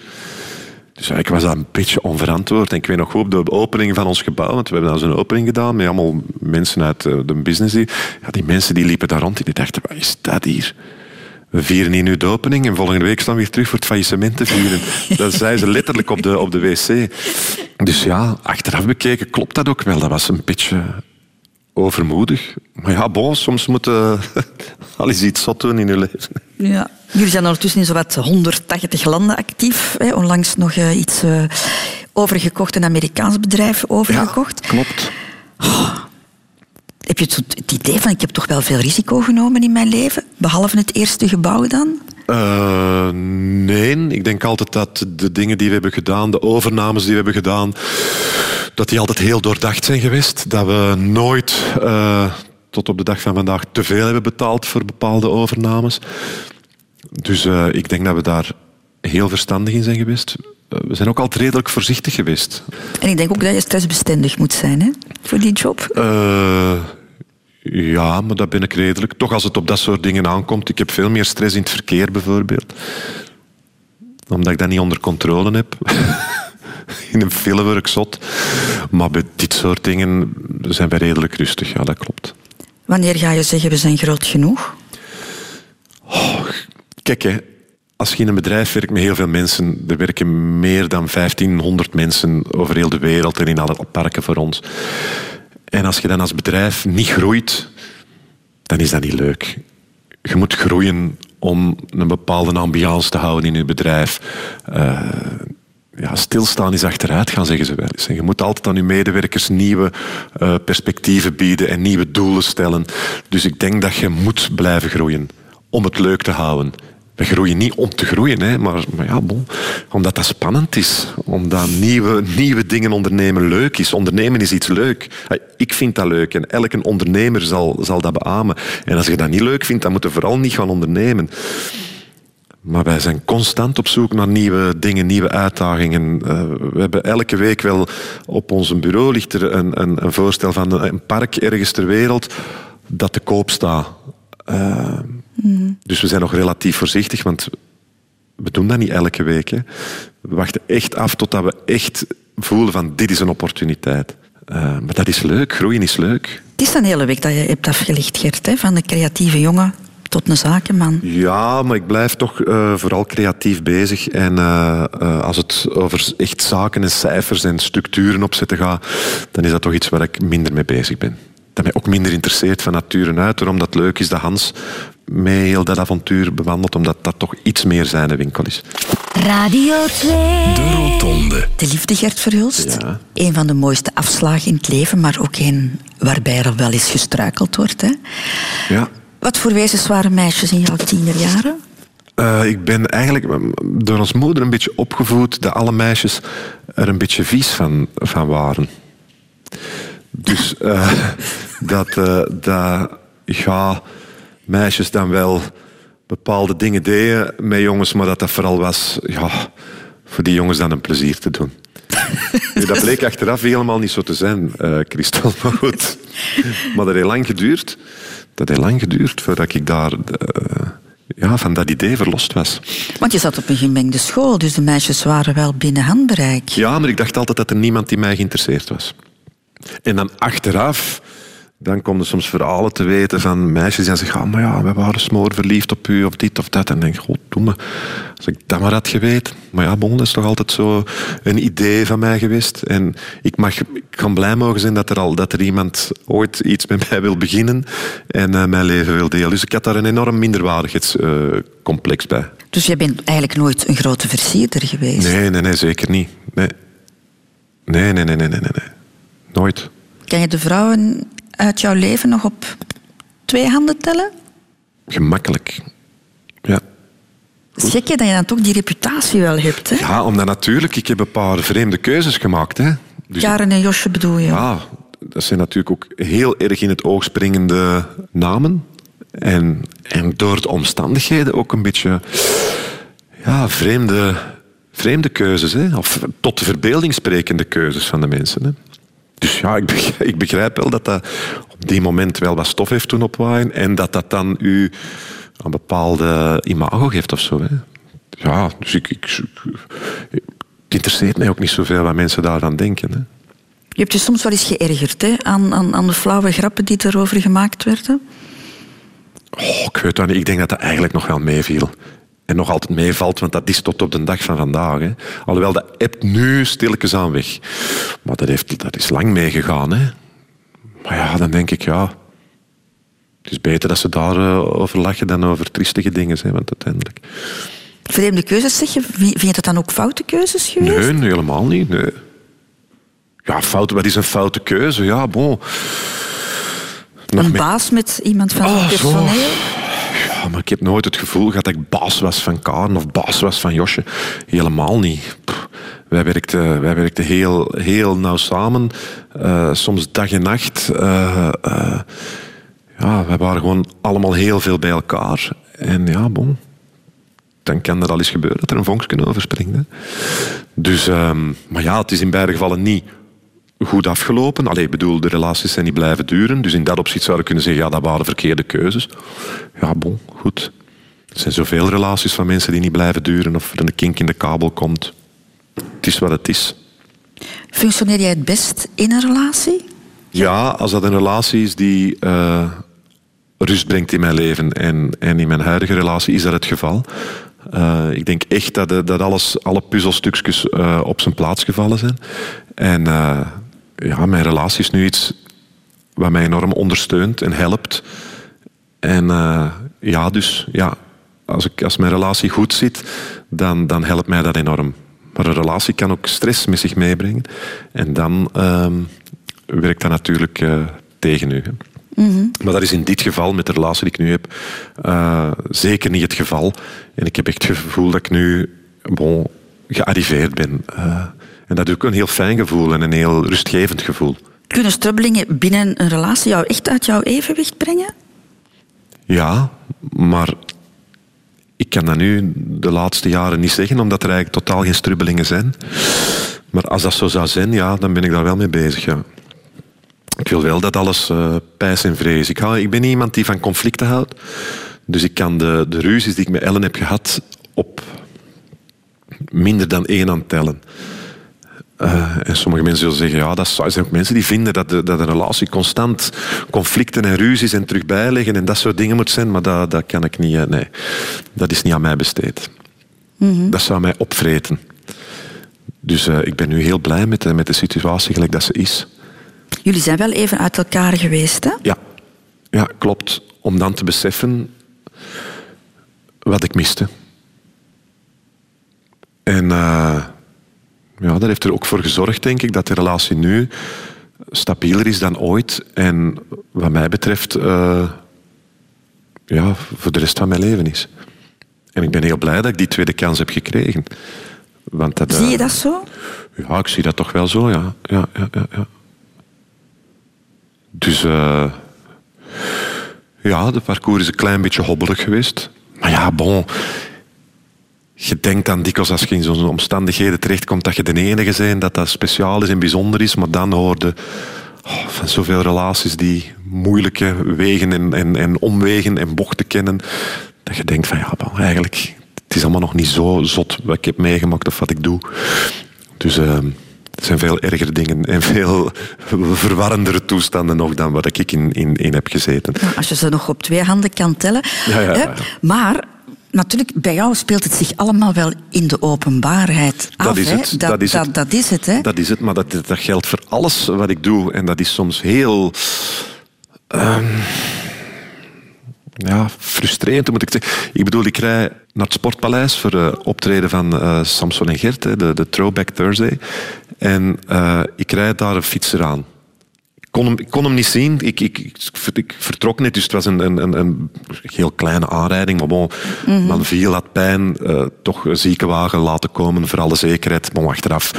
Dus ik was dat een beetje onverantwoord. En ik weet nog goed, op de opening van ons gebouw, want we hebben dan zo'n opening gedaan met allemaal mensen uit eh, de business. Die, ja, die mensen die liepen daar rond en die dachten, wat is dat hier? We vieren hier nu de opening en volgende week staan we weer terug voor het faillissement te vieren. dat zei ze letterlijk op de, op de wc. Dus ja, achteraf bekeken klopt dat ook wel. Dat was een beetje overmoedig. Maar ja, bon, soms moet je al eens iets zot doen in je leven. Ja. Jullie zijn ondertussen in zowat 180 landen actief. Hè. Onlangs nog uh, iets uh, overgekocht, een Amerikaans bedrijf overgekocht. Ja, klopt. Oh, heb je het, idee van, ik heb toch wel veel risico genomen in mijn leven? Behalve het eerste gebouw dan? Uh, nee, ik denk altijd dat de dingen die we hebben gedaan, de overnames die we hebben gedaan, dat die altijd heel doordacht zijn geweest. Dat we nooit uh, tot op de dag van vandaag te veel hebben betaald voor bepaalde overnames. Dus uh, ik denk dat we daar heel verstandig in zijn geweest. We zijn ook altijd redelijk voorzichtig geweest. En ik denk ook dat je stressbestendig moet zijn hè, voor die job. Ja, maar dat ben ik redelijk. Toch als het op dat soort dingen aankomt. Ik heb veel meer stress in het verkeer bijvoorbeeld. Omdat ik dat niet onder controle heb. in een film word ik zot. Maar bij dit soort dingen zijn wij redelijk rustig. Ja, dat klopt. Wanneer ga je zeggen we zijn groot genoeg? Oh, kijk, hè, als je in een bedrijf werkt met heel veel mensen, er werken meer dan 1500 mensen over heel de wereld en in alle parken voor ons. En als je dan als bedrijf niet groeit, dan is dat niet leuk. Je moet groeien om een bepaalde ambiance te houden in je bedrijf. Uh, ja, stilstaan is achteruit gaan, zeggen ze wel eens. En je moet altijd aan je medewerkers nieuwe uh, perspectieven bieden en nieuwe doelen stellen. Dus ik denk dat je moet blijven groeien om het leuk te houden. We groeien niet om te groeien, hè, maar, maar ja, omdat dat spannend is. Omdat nieuwe, nieuwe dingen ondernemen leuk is. Ondernemen is iets leuk. Ik vind dat leuk en elke ondernemer zal, zal dat beamen. En als je dat niet leuk vindt, dan moet je vooral niet gaan ondernemen. Maar wij zijn constant op zoek naar nieuwe dingen, nieuwe uitdagingen. Uh, we hebben elke week wel op ons bureau ligt er een, een, een voorstel van een park ergens ter wereld dat te koop staat. Uh, dus we zijn nog relatief voorzichtig, want we doen dat niet elke week. Hè. We wachten echt af totdat we echt voelen van dit is een opportuniteit. Uh, maar dat is leuk, groeien is leuk. Het is een hele week dat je hebt afgelicht, Gert, hè? van de creatieve jongen tot een zakenman. Ja, maar ik blijf toch uh, vooral creatief bezig. En uh, uh, als het over echt zaken en cijfers en structuren opzetten gaat, dan is dat toch iets waar ik minder mee bezig ben. Dat mij ook minder interesseert van nature uit. Daarom dat leuk is dat Hans mee heel dat avontuur bewandeld, omdat dat toch iets meer zijn de winkel is. Radio 2. De Rotonde. De liefde, Gert Verhulst. Ja. Een van de mooiste afslagen in het leven, maar ook een waarbij er wel eens gestruikeld wordt. Hè? Ja. Wat voor wezens waren meisjes in jouw tienerjaren? Uh, ik ben eigenlijk door ons moeder een beetje opgevoed dat alle meisjes er een beetje vies van, van waren. Dus uh, dat, uh, dat ja, meisjes dan wel bepaalde dingen deden met jongens, maar dat dat vooral was ja, voor die jongens dan een plezier te doen. dat bleek achteraf helemaal niet zo te zijn, uh, Christel. Maar goed. Maar dat heeft lang geduurd. Dat heeft lang geduurd voordat ik daar uh, ja, van dat idee verlost was. Want je zat op een gemengde school, dus de meisjes waren wel binnen handbereik. Ja, maar ik dacht altijd dat er niemand die mij geïnteresseerd was. En dan achteraf dan komen er soms verhalen te weten van meisjes die zeggen, ah, maar ja, we waren smoor verliefd op u of dit of dat. En denk ik, doe me, als ik dat maar had geweten. Maar ja, bon, dat is toch altijd zo een idee van mij geweest. En ik, mag, ik kan blij mogen zijn dat er, al, dat er iemand ooit iets met mij wil beginnen en uh, mijn leven wil delen. Dus ik had daar een enorm minderwaardigheidscomplex uh, bij. Dus jij bent eigenlijk nooit een grote versierder geweest? Nee, nee, nee, zeker niet. Nee. Nee, nee, nee, nee, nee, nee. Nooit. Ken je de vrouwen uit jouw leven nog op twee handen tellen? Gemakkelijk. Ja. Zeg je dat je dan toch die reputatie wel hebt, hè? Ja, omdat natuurlijk, ik heb een paar vreemde keuzes gemaakt, hè. Dus, Karen en Josje bedoel je? Ja, dat zijn natuurlijk ook heel erg in het oog springende namen. En, en door de omstandigheden ook een beetje ja, vreemde, vreemde keuzes. Hè? Of tot de verbeelding sprekende keuzes van de mensen. Hè? Dus ja, ik begrijp, ik begrijp wel dat dat op die moment wel wat stof heeft toen opwaaien. En dat dat dan u een bepaalde imago geeft of zo. Hè? Ja, dus ik, ik, het interesseert mij ook niet zoveel wat mensen daarvan denken. Hè? Je hebt je soms wel eens geërgerd hè? Aan, aan, aan de flauwe grappen die erover gemaakt werden? Oh, ik weet dat niet. Ik denk dat dat eigenlijk nog wel meeviel. En nog altijd meevalt, want dat is tot op de dag van vandaag. Hè. Alhoewel, dat hebt nu stilletjes aan weg. Maar dat, heeft, dat is lang meegegaan. Hè. Maar ja, dan denk ik, ja... Het is beter dat ze daarover eh, over lachen dan over triestige dingen. Hè, want uiteindelijk... Vreemde keuzes, zeg je? Vind je dat dan ook foute keuzes geweest? Nee, helemaal niet. Nee. Ja, fout, wat is een foute keuze? Ja, bon een baas met iemand van het oh, personeel? Ja, maar ik heb nooit het gevoel gehad dat ik baas was van Karen of baas was van Josje. Helemaal niet. wij werkten, wij werkten heel, heel nauw samen. Uh, soms dag en nacht. Uh, ja, wij waren gewoon allemaal heel veel bij elkaar. En ja, bon. Dan kan er al eens gebeuren dat er een vonkje overspringt. Hè. Dus, um, maar ja, het is in beide gevallen niet goed afgelopen. Allee, ik bedoel, de relaties zijn niet blijven duren. Dus in dat opzicht zou je kunnen zeggen, ja, dat waren verkeerde keuzes. Ja, bon, goed. Er zijn zoveel relaties van mensen die niet blijven duren of er een kink in de kabel komt. Het is wat het is. Functioneer jij het best in een relatie? Ja, als dat een relatie is die uh, rust brengt in mijn leven en, en in mijn huidige relatie is dat het geval. Uh, ik denk echt dat, dat alles, alle puzzelstukjes uh, op zijn plaats gevallen zijn. En ja, mijn relatie is nu iets wat mij enorm ondersteunt en helpt. En uh, ja, dus ja, als, ik, als mijn relatie goed zit, dan, dan helpt mij dat enorm. Maar een relatie kan ook stress met zich meebrengen. En dan uh, werkt dat natuurlijk uh, tegen u. Mm -hmm. Maar dat is in dit geval, met de relatie die ik nu heb, uh, zeker niet het geval. En ik heb echt het gevoel dat ik nu bon, gearriveerd ben. En dat is ook een heel fijn gevoel en een heel rustgevend gevoel. Kunnen strubbelingen binnen een relatie jou echt uit jouw evenwicht brengen? Ja, maar ik kan dat nu de laatste jaren niet zeggen, omdat er eigenlijk totaal geen strubbelingen zijn. Maar als dat zo zou zijn, ja, dan ben ik daar wel mee bezig. Ja. Ik wil wel dat alles uh, pijs en vrees. Ik, hou, ik ben iemand die van conflicten houdt. Dus ik kan de, de ruzies die ik met Ellen heb gehad op minder dan één aan tellen. Uh, en sommige mensen zullen zeggen, ja, dat zijn ook mensen die vinden dat, de, dat een relatie constant conflicten en ruzies en terug bijleggen en dat soort dingen moet zijn, maar dat, dat kan ik niet, uh, nee, dat is niet aan mij besteed. Mm -hmm. Dat zou mij opvreten. Dus uh, ik ben nu heel blij met, met de situatie gelijk dat ze is. Jullie zijn wel even uit elkaar geweest, hè? Ja, ja klopt. Om dan te beseffen wat ik miste. En ja, dat heeft er ook voor gezorgd, denk ik, dat de relatie nu stabieler is dan ooit. En wat mij betreft, uh, ja, voor de rest van mijn leven is. En ik ben heel blij dat ik die tweede kans heb gekregen. Want dat, zie je eh, dat zo? Ja, ik zie dat toch wel zo, ja. ja, ja, ja, ja. Dus uh, ja, de parcours is een klein beetje hobbelig geweest. Maar ja, bon, je denkt dan dikwijls als je in zo'n omstandigheden terechtkomt dat je de enige bent, dat dat speciaal is en bijzonder is, maar dan hoorde oh, van zoveel relaties die moeilijke wegen en, en, en omwegen en bochten kennen, dat je denkt van ja, eigenlijk, het is allemaal nog niet zo zot wat ik heb meegemaakt of wat ik doe. Dus uh, het zijn veel ergere dingen en veel verwarrendere toestanden nog dan wat ik in, in, in heb gezeten. als je ze nog op twee handen kan tellen. Ja, ja, ja. Maar natuurlijk, bij jou speelt het zich allemaal wel in de openbaarheid af. Dat is het. Dat, dat, is het. dat, is het, hè? Dat is het, maar dat, dat geldt voor alles wat ik doe. En dat is soms heel... Um, ja, frustrerend moet ik zeggen. Ik bedoel, ik rij naar het Sportpaleis voor uh, optreden van uh, Samson en Gert, de, de Throwback Thursday. En uh, ik rijd daar een fietser aan kon hem, ik kon hem niet zien. Ik, ik, ik, vertrok net, dus het was een, een, een heel kleine aanrijding. Maar bon, mm man viel, had pijn. Uh, toch een ziekenwagen laten komen, voor alle zekerheid. Bon, achteraf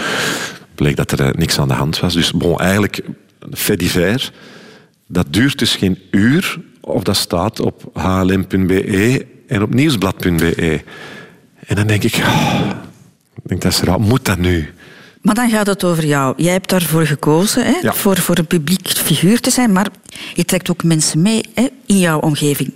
bleek dat er niks aan de hand was. Dus bon, eigenlijk een fait divers. Dat duurt dus geen uur, of dat staat op hlm.be en op nieuwsblad.be. En dan denk ik, oh, denk dat is raar. Moet dat nu? Maar dan gaat het over jou. Jij hebt daarvoor gekozen, hè, voor, voor een publiek figuur te zijn, maar je trekt ook mensen mee hè, in jouw omgeving.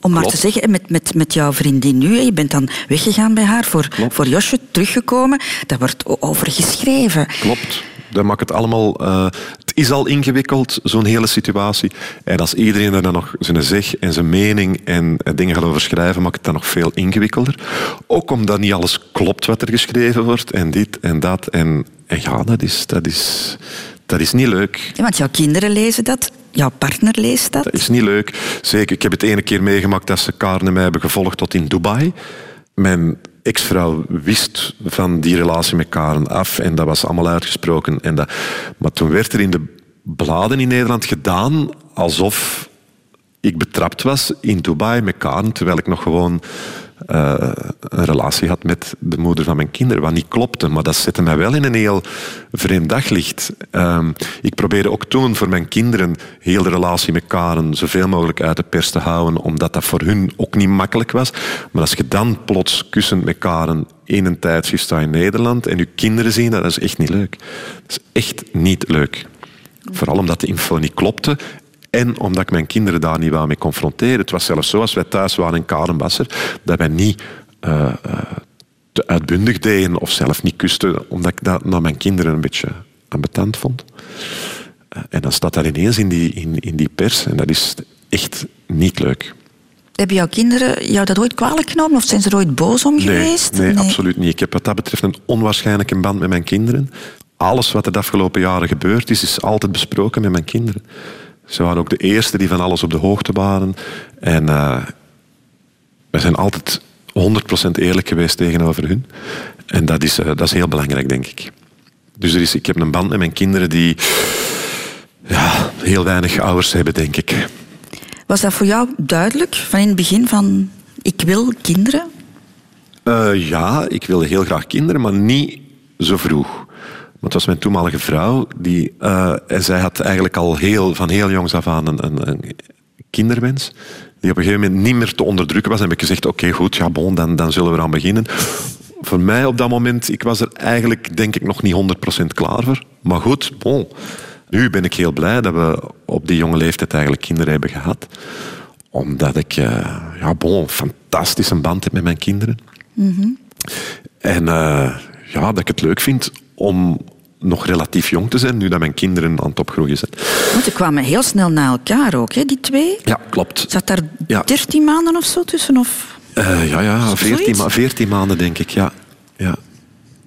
Om maar te zeggen, met, met, met jouw vriendin nu, je bent dan weggegaan bij haar voor, voor Josje, teruggekomen. Daar wordt over geschreven. Klopt. Dat maakt het allemaal... Uh, het is al ingewikkeld, zo'n hele situatie. En als iedereen er dan nog zijn zeg en zijn mening en dingen gaat over schrijven, maakt het dan nog veel ingewikkelder. Ook omdat niet alles klopt wat er geschreven wordt en dit en dat. En, en ja, dat is, dat, is, dat is niet leuk. Ja, want jouw kinderen lezen dat. Jouw partner leest dat. Dat is niet leuk. Zeker, ik heb het ene keer meegemaakt dat ze Karen en mij hebben gevolgd tot in Dubai. Mijn ex-vrouw wist van die relatie met Karen af en dat was allemaal uitgesproken. En dat, maar toen werd er in de bladen in Nederland gedaan alsof ik betrapt was in Dubai met Karen, terwijl ik nog gewoon uh, een relatie had met de moeder van mijn kinderen, wat niet klopte. Maar dat zette mij wel in een heel vreemd daglicht. Uh, ik probeerde ook toen voor mijn kinderen heel de relatie met Karen zoveel mogelijk uit de pers te houden, omdat dat voor hun ook niet makkelijk was. Maar als je dan plots kussend met Karen in een tijdschrift staat in Nederland en je kinderen zien, dat is echt niet leuk. Dat is echt niet leuk. Vooral omdat de info niet klopte en omdat ik mijn kinderen daar niet wou mee confronteren. Het was zelfs zo, als wij thuis waren in Karenbasser, dat wij niet uh, te uitbundig deden of zelf niet kusten, omdat ik dat naar mijn kinderen een beetje ambetant vond. Uh, en dan staat dat ineens in die, in, in die pers en dat is echt niet leuk. Hebben jouw kinderen jou dat ooit kwalijk genomen of zijn ze er ooit boos om geweest? Nee, nee, absoluut niet. Ik heb wat dat betreft een onwaarschijnlijke band met mijn kinderen. Alles wat er de afgelopen jaren gebeurd is, is altijd besproken met mijn kinderen. Ze waren ook de eerste die van alles op de hoogte waren. En uh, wij zijn altijd 100% eerlijk geweest tegenover hun. En dat is, uh, dat is heel belangrijk, denk ik. Dus er is, ik heb een band met mijn kinderen die ja, heel weinig ouders hebben, denk ik. Was dat voor jou duidelijk van in het begin van ik wil kinderen? Uh, ja, ik wilde heel graag kinderen, maar niet zo vroeg. Want het was mijn toenmalige vrouw. Die, uh, zij had eigenlijk al heel, van heel jongs af aan een, een, een kinderwens. Die op een gegeven moment niet meer te onderdrukken was. En heb ik gezegd, oké, goed, ja, bon, dan, dan zullen we eraan beginnen. Voor mij op dat moment, ik was er eigenlijk denk ik nog niet 100% klaar voor. Maar goed, bon. Nu ben ik heel blij dat we op die jonge leeftijd eigenlijk kinderen hebben gehad. Omdat ik, uh, ja, bon, een fantastische band heb met mijn kinderen. Mm -hmm. En uh, ja, dat ik het leuk vind om nog relatief jong te zijn, nu dat mijn kinderen aan het opgroeien zijn. Want ze kwamen heel snel na elkaar ook, hè, die twee? Ja, klopt. Zat daar dertien ja. maanden of zo tussen? Of? Uh, ja, ja, veertien ma veertien maanden denk ik, ja. ja.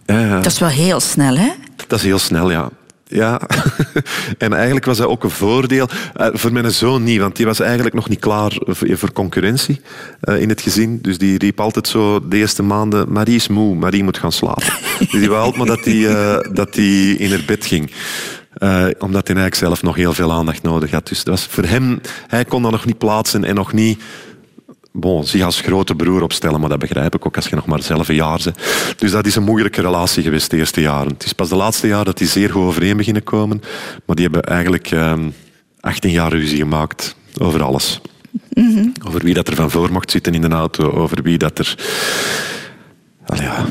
ja. Dat is wel heel snel, hè? Dat is heel snel, ja. Ja, en eigenlijk was dat ook een voordeel. Uh, voor mijn zoon niet, want die was eigenlijk nog niet klaar voor concurrentie uh, in het gezin. Dus die riep altijd zo de eerste maanden, Marie is moe, Marie moet gaan slapen. dus die wou altijd maar dat hij uh, dat die in haar bed ging. omdat hij eigenlijk zelf nog heel veel aandacht nodig had. Dus dat was voor hem, hij kon dat nog niet plaatsen en nog niet bon, zich als grote broer opstellen, maar dat begrijp ik ook als je nog maar zelf een jaar bent. Dus dat is een moeilijke relatie geweest de eerste jaren. Het is pas de laatste jaren dat die zeer goed overeen beginnen komen, maar die hebben eigenlijk eh, 18 jaar ruzie gemaakt over alles. Mm -hmm. Over wie dat er van voor mocht zitten in de auto, over wie dat er... Well, ja,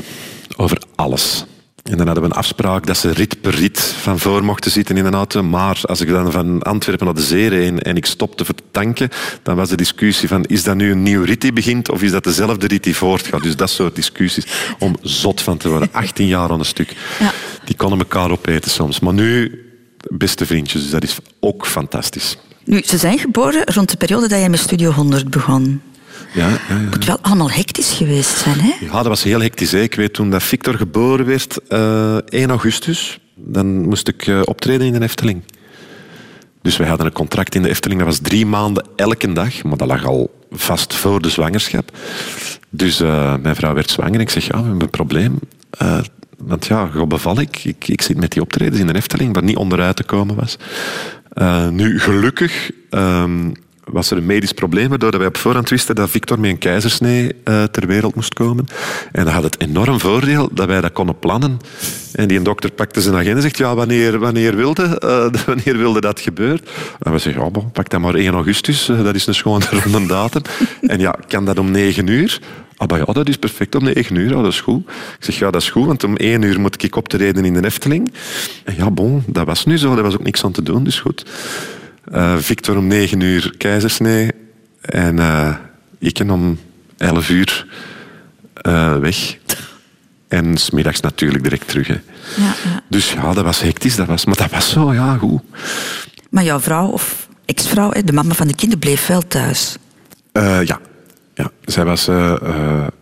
over alles. En dan hadden we een afspraak dat ze rit per rit van voor mochten zitten in een auto. Maar als ik dan van Antwerpen naar de zee reed en ik stopte voor tanken, dan was de discussie van is dat nu een nieuw rit die begint of is dat dezelfde rit die voortgaat? Dus dat soort discussies om zot van te worden. 18 jaar aan een stuk. Ja. Die konden elkaar opeten soms. Maar nu beste vriendjes, dus dat is ook fantastisch. Nu, ze zijn geboren rond de periode dat jij met Studio 100 begon. Ja, ja, moet wel allemaal hectisch geweest zijn, hè? Ja, dat was heel hectisch. Hè. Ik weet toen dat Victor geboren werd, uh, eh, 1 augustus, dan moest ik uh, optreden in de Efteling. Dus wij hadden een contract in de Efteling, dat was drie maanden elke dag, maar dat lag al vast voor de zwangerschap. Dus uh, mijn vrouw werd zwanger en ik zeg, ja, we hebben een probleem. want ja, god beval ik. ik. Ik zit met die optredens in de Efteling, waar niet onderuit te komen was. nu, gelukkig ehm, was er een medisch probleem, waardoor wij op voorhand wisten dat Victor met een keizersnee uh, ter wereld moest komen. En dat had het enorm voordeel dat wij dat konden plannen. En die dokter pakte zijn agenda en zegt, ja, wanneer, wanneer, wilde, uh, wanneer wilde dat gebeuren? En we zeggen, ja, bon, pak dat maar 1 augustus, uh, dat is een schone ronde datum. en ja, kan dat om 9 uur? Ah, ja, dat is perfect om 9 uur, oh, dat is goed. Ik zeg, ja, dat is goed, want om 1 uur moet ik op te in de Efteling. En ja, bon, dat was nu zo, daar was ook niks aan te doen, dus goed. Uh, Victor om 9 uur keizersnee en uh, ik om 11 uur uh, weg. En smiddags natuurlijk direct terug. Hè. Ja, ja. Dus ja, dat was hectisch, dat was, maar dat was zo, ja, goed. Maar jouw vrouw of ex-vrouw, de mama van de kinderen, bleef wel thuis? ja, ja, zij was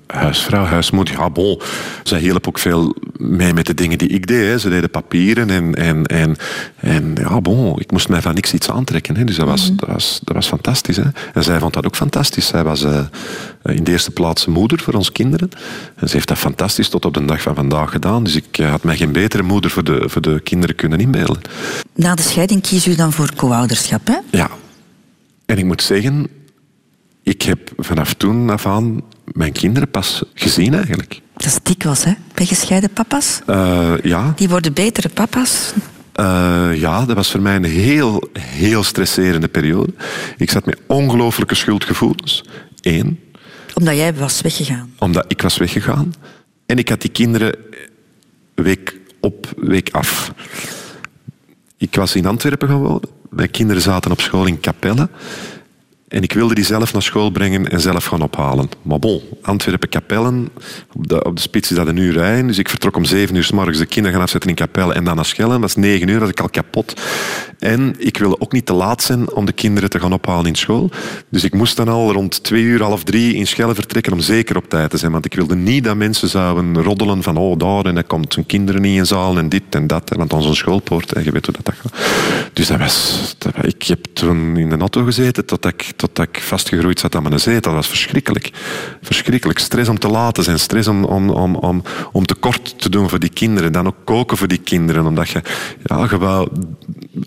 huisvrouw, huismoeder. Ja, bon. Zij hielp ook veel mee met de dingen die ik deed. Hè. Ze deden papieren en, en, en, en ja, bon, ik moest mij van niks iets aantrekken. Hè. Dus dat was, mhm. dat was, dat was fantastisch. Hè. En zij vond dat ook fantastisch. Zij was uh, in de eerste plaats moeder voor ons kinderen. En ze heeft dat fantastisch tot op de dag van vandaag gedaan. Dus ik uh, had mij geen betere moeder voor de, voor de kinderen kunnen inbeelden. Na de scheiding kies u dan voor co-ouderschap, hè? Ja. En ik moet zeggen, ik heb vanaf toen af aan mijn kinderen pas gezien eigenlijk. Dat is dikwijls, hè? Bij gescheiden papa's? Uh, ja. Die worden betere papa's? Uh, ja, dat was voor mij een heel, heel stresserende periode. Ik zat met ongelooflijke schuldgevoelens. Eén. Omdat jij was weggegaan? Omdat ik was weggegaan. En ik had die kinderen week op, week af. Ik was in Antwerpen gaan wonen. Mijn kinderen zaten op school in Capelle. En ik wilde die zelf naar school brengen en zelf gaan ophalen. Maar bon, Antwerpen, Kapellen, op de, op de spits is dat een uur rijden. Dus ik vertrok om zeven uur s morgens de kinderen gaan afzetten in Kapelle en dan naar Schellen. Dat is negen uur, was ik al kapot. En ik wilde ook niet te laat zijn om de kinderen te gaan ophalen in school. Dus ik moest dan al rond twee uur, half drie in Schellen vertrekken om zeker op tijd te zijn. Want ik wilde niet dat mensen zouden roddelen van oh, daar en dan komt zijn kinderen niet in zaal en dit en dat. Want onze schoolpoort, en je weet hoe dat, dat gaat. Dus dat was... Dat, ik heb toen in de auto gezeten tot ik totdat ik vastgegroeid zat aan mijn zetel. Dat was verschrikkelijk. Verschrikkelijk. Stress om te laten zijn. Stress om, om, om, om, om tekort te doen voor die kinderen. Dan ook koken voor die kinderen. Omdat je, ja, je wou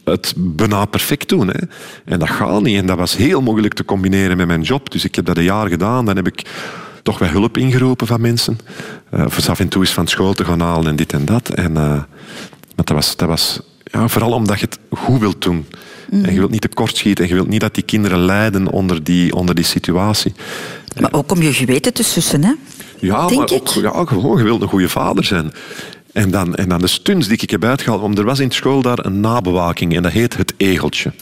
het bijna perfect doen. Hè. En dat gaat niet. En dat was heel moeilijk te combineren met mijn job. Dus ik heb dat een jaar gedaan. Dan heb ik toch wel hulp ingeroepen van mensen. Uh, voor af en toe eens van school te gaan halen en dit en dat. En, uh, maar dat was, dat was ja, vooral omdat je het goed wilt doen. En je wilt niet tekortschieten en je wilt niet dat die kinderen lijden onder die, onder die situatie. Maar ook om je geweten te sussen, hè? Ja, Denk maar ook, ja, gewoon, je wilt een goede vader zijn. En dan, en dan de stunts die ik heb uitgehaald. Want er was in school daar een nabewaking en dat heet het egeltje.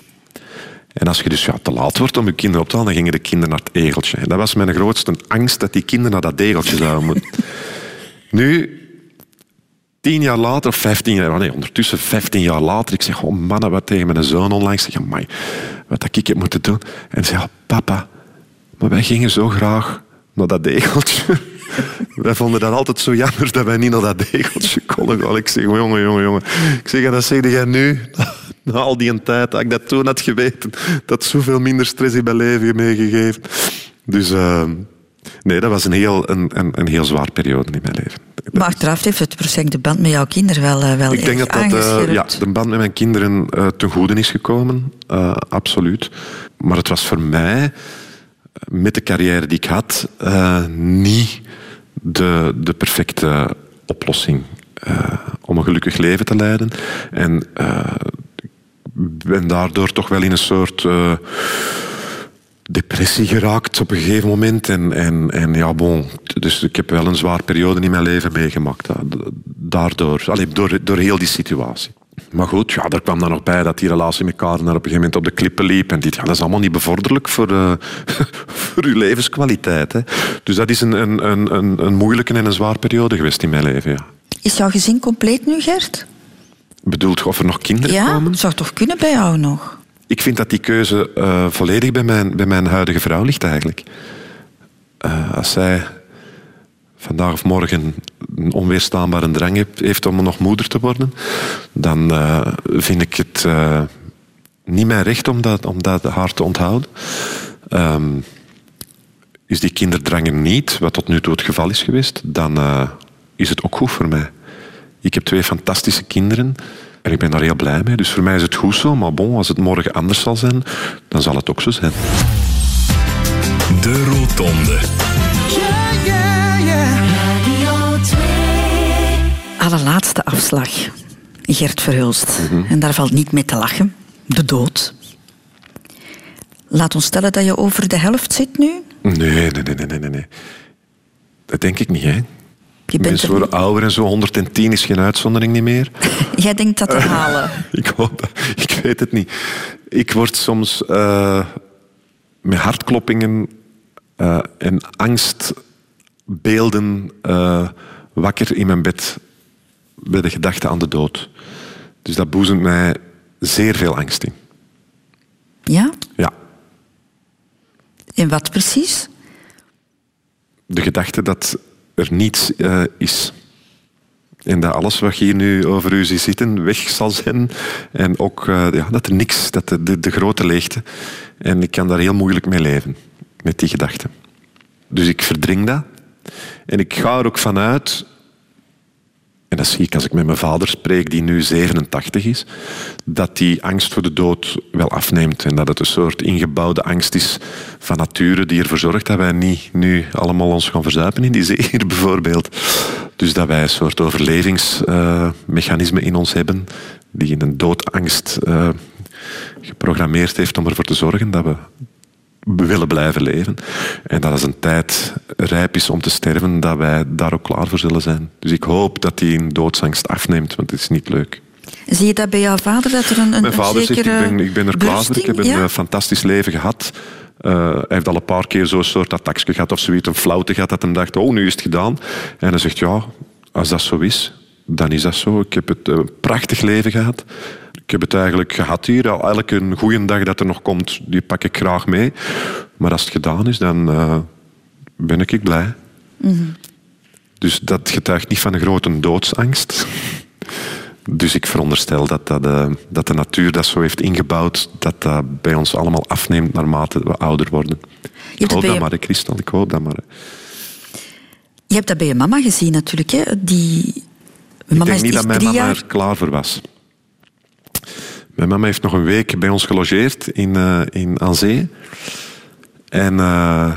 En als je dus ja, te laat wordt om je kinderen op te halen, dan gingen de kinderen naar het egeltje. En dat was mijn grootste angst, dat die kinderen naar dat egeltje zouden moeten. nu, tien jaar later, of vijftien jaar, nee, ondertussen vijftien jaar later, ik zeg, oh mannen, wat tegen mijn zoon onlangs. Ik zeg, wat dat ik heb moeten doen. En ze zei, papa, maar wij gingen zo graag naar dat degeltje. wij vonden dat altijd zo jammer dat wij niet naar dat degeltje konden. Ik zeg, jongen, jongen, jongen. Ik zeg, dat zeg jij nu, na al die tijd, dat ik dat toen had geweten, dat zoveel minder stress in mijn leven meegegeven. Dus... Uh, Nee, dat was een heel, een, een, een, heel zwaar periode in mijn leven. Maar achteraf heeft het waarschijnlijk de band met jouw kinderen wel, uh, wel Ik denk dat dat, uh, ja, de band met mijn kinderen uh, ten goede is gekomen. absoluut. Maar het was voor mij, met de carrière die ik had, niet de, de perfecte oplossing om een gelukkig leven te leiden. En ik ben daardoor toch wel in een soort depressie geraakt op een gegeven moment. En, en, en ja, bon. Dus ik heb wel een zwaar periode in mijn leven meegemaakt. Daardoor. Allee, door, door heel die situatie. Maar goed, ja, er kwam dan nog bij dat die relatie met Karen op een gegeven moment op de klippen liep. En dit, ja, dat is allemaal niet bevorderlijk voor, uh, voor uw levenskwaliteit. Hè. Dus dat is een, een, een, een moeilijke en een zwaar periode geweest in mijn leven. Ja. Is jouw gezin compleet nu, Gert? Bedoelt of er nog kinderen ja, komen? Ja, zou toch kunnen bij jou nog? Ik vind dat die keuze uh, volledig bij mijn, bij mijn huidige vrouw ligt eigenlijk. Uh, als zij vandaag of morgen een onweerstaanbare drang heeft om nog moeder te worden, dan uh, vind ik het niet mijn recht om dat, om dat haar te onthouden. Um, is die kinderdrang er niet, wat tot nu toe het geval is geweest, dan is het ook goed voor mij. Ik heb twee fantastische kinderen En ik ben daar heel blij mee. Dus voor mij is het goed zo. Maar bon, als het morgen anders zal zijn, dan zal het ook zo zijn. De Rotonde. Allerlaatste afslag. Gert Verhulst. Mhm. En daar valt niet mee te lachen. De dood. Laat ons stellen dat je over de helft zit nu? Nee, nee, nee, nee, nee. nee. Dat denk ik niet, hè. Je Mensen worden ouder en zo. 110 is geen uitzondering niet meer. Jij denkt dat te halen? ik hoop Ik weet het niet. Ik word soms uh, met hartkloppingen uh, en angstbeelden uh, wakker in mijn bed bij de gedachte aan de dood. Dus dat boezemt mij zeer veel angst in. Ja? Ja. En wat precies? De gedachte dat er niets uh, is. En dat alles wat je hier nu over u ziet zitten weg zal zijn. En ook uh, ja, dat er niks, dat de, de, de, grote leegte. En ik kan daar heel moeilijk mee leven, met die gedachte. Dus ik verdring dat. En ik ga er ook vanuit en dat zie ik als ik met mijn vader spreek, die nu 87 is, dat die angst voor de dood wel afneemt. En dat het een soort ingebouwde angst is van nature die ervoor zorgt dat wij niet nu allemaal ons gaan verzuipen in die zee hier bijvoorbeeld. Dus dat wij een soort overlevingsmechanisme in ons hebben die in een doodangst uh, geprogrammeerd heeft om ervoor te zorgen dat we willen blijven leven. En dat als een tijd rijp is om te sterven, dat wij daar ook klaar voor zullen zijn. Dus ik hoop dat die doodsangst afneemt, want het is niet leuk. Zie je dat bij jouw vader? Dat er een, een Mijn vader zegt, ik ben, ik ben er klaar voor. Ik heb een eh, fantastisch leven gehad. Uh, hij heeft al een paar keer zo'n soort attackje gehad of zoiets, een flauwte gehad, dat hij dacht, oh, nu is het gedaan. En hij zegt, ja, als dat zo is, dan is dat zo. Ik heb het een eh, prachtig leven gehad. Ik heb het eigenlijk gehad hier. Elke goede dag dat er nog komt, die pak ik graag mee. Maar als het gedaan is, dan uh, ben ik blij. Mm Dus dat getuigt niet van een grote doodsangst. Dus ik veronderstel dat, dat, uh, dat de natuur dat zo heeft ingebouwd, dat dat bij ons allemaal afneemt naarmate we ouder worden. Ik hoop dat maar, Christel. Ik hoop dat maar. Je hebt dat bij je mama gezien natuurlijk. Hè? Die... Mama ik denk niet dat mijn mama er klaar voor was. Mijn mama heeft nog een week bij ons gelogeerd in, uh, in aan zee. En uh,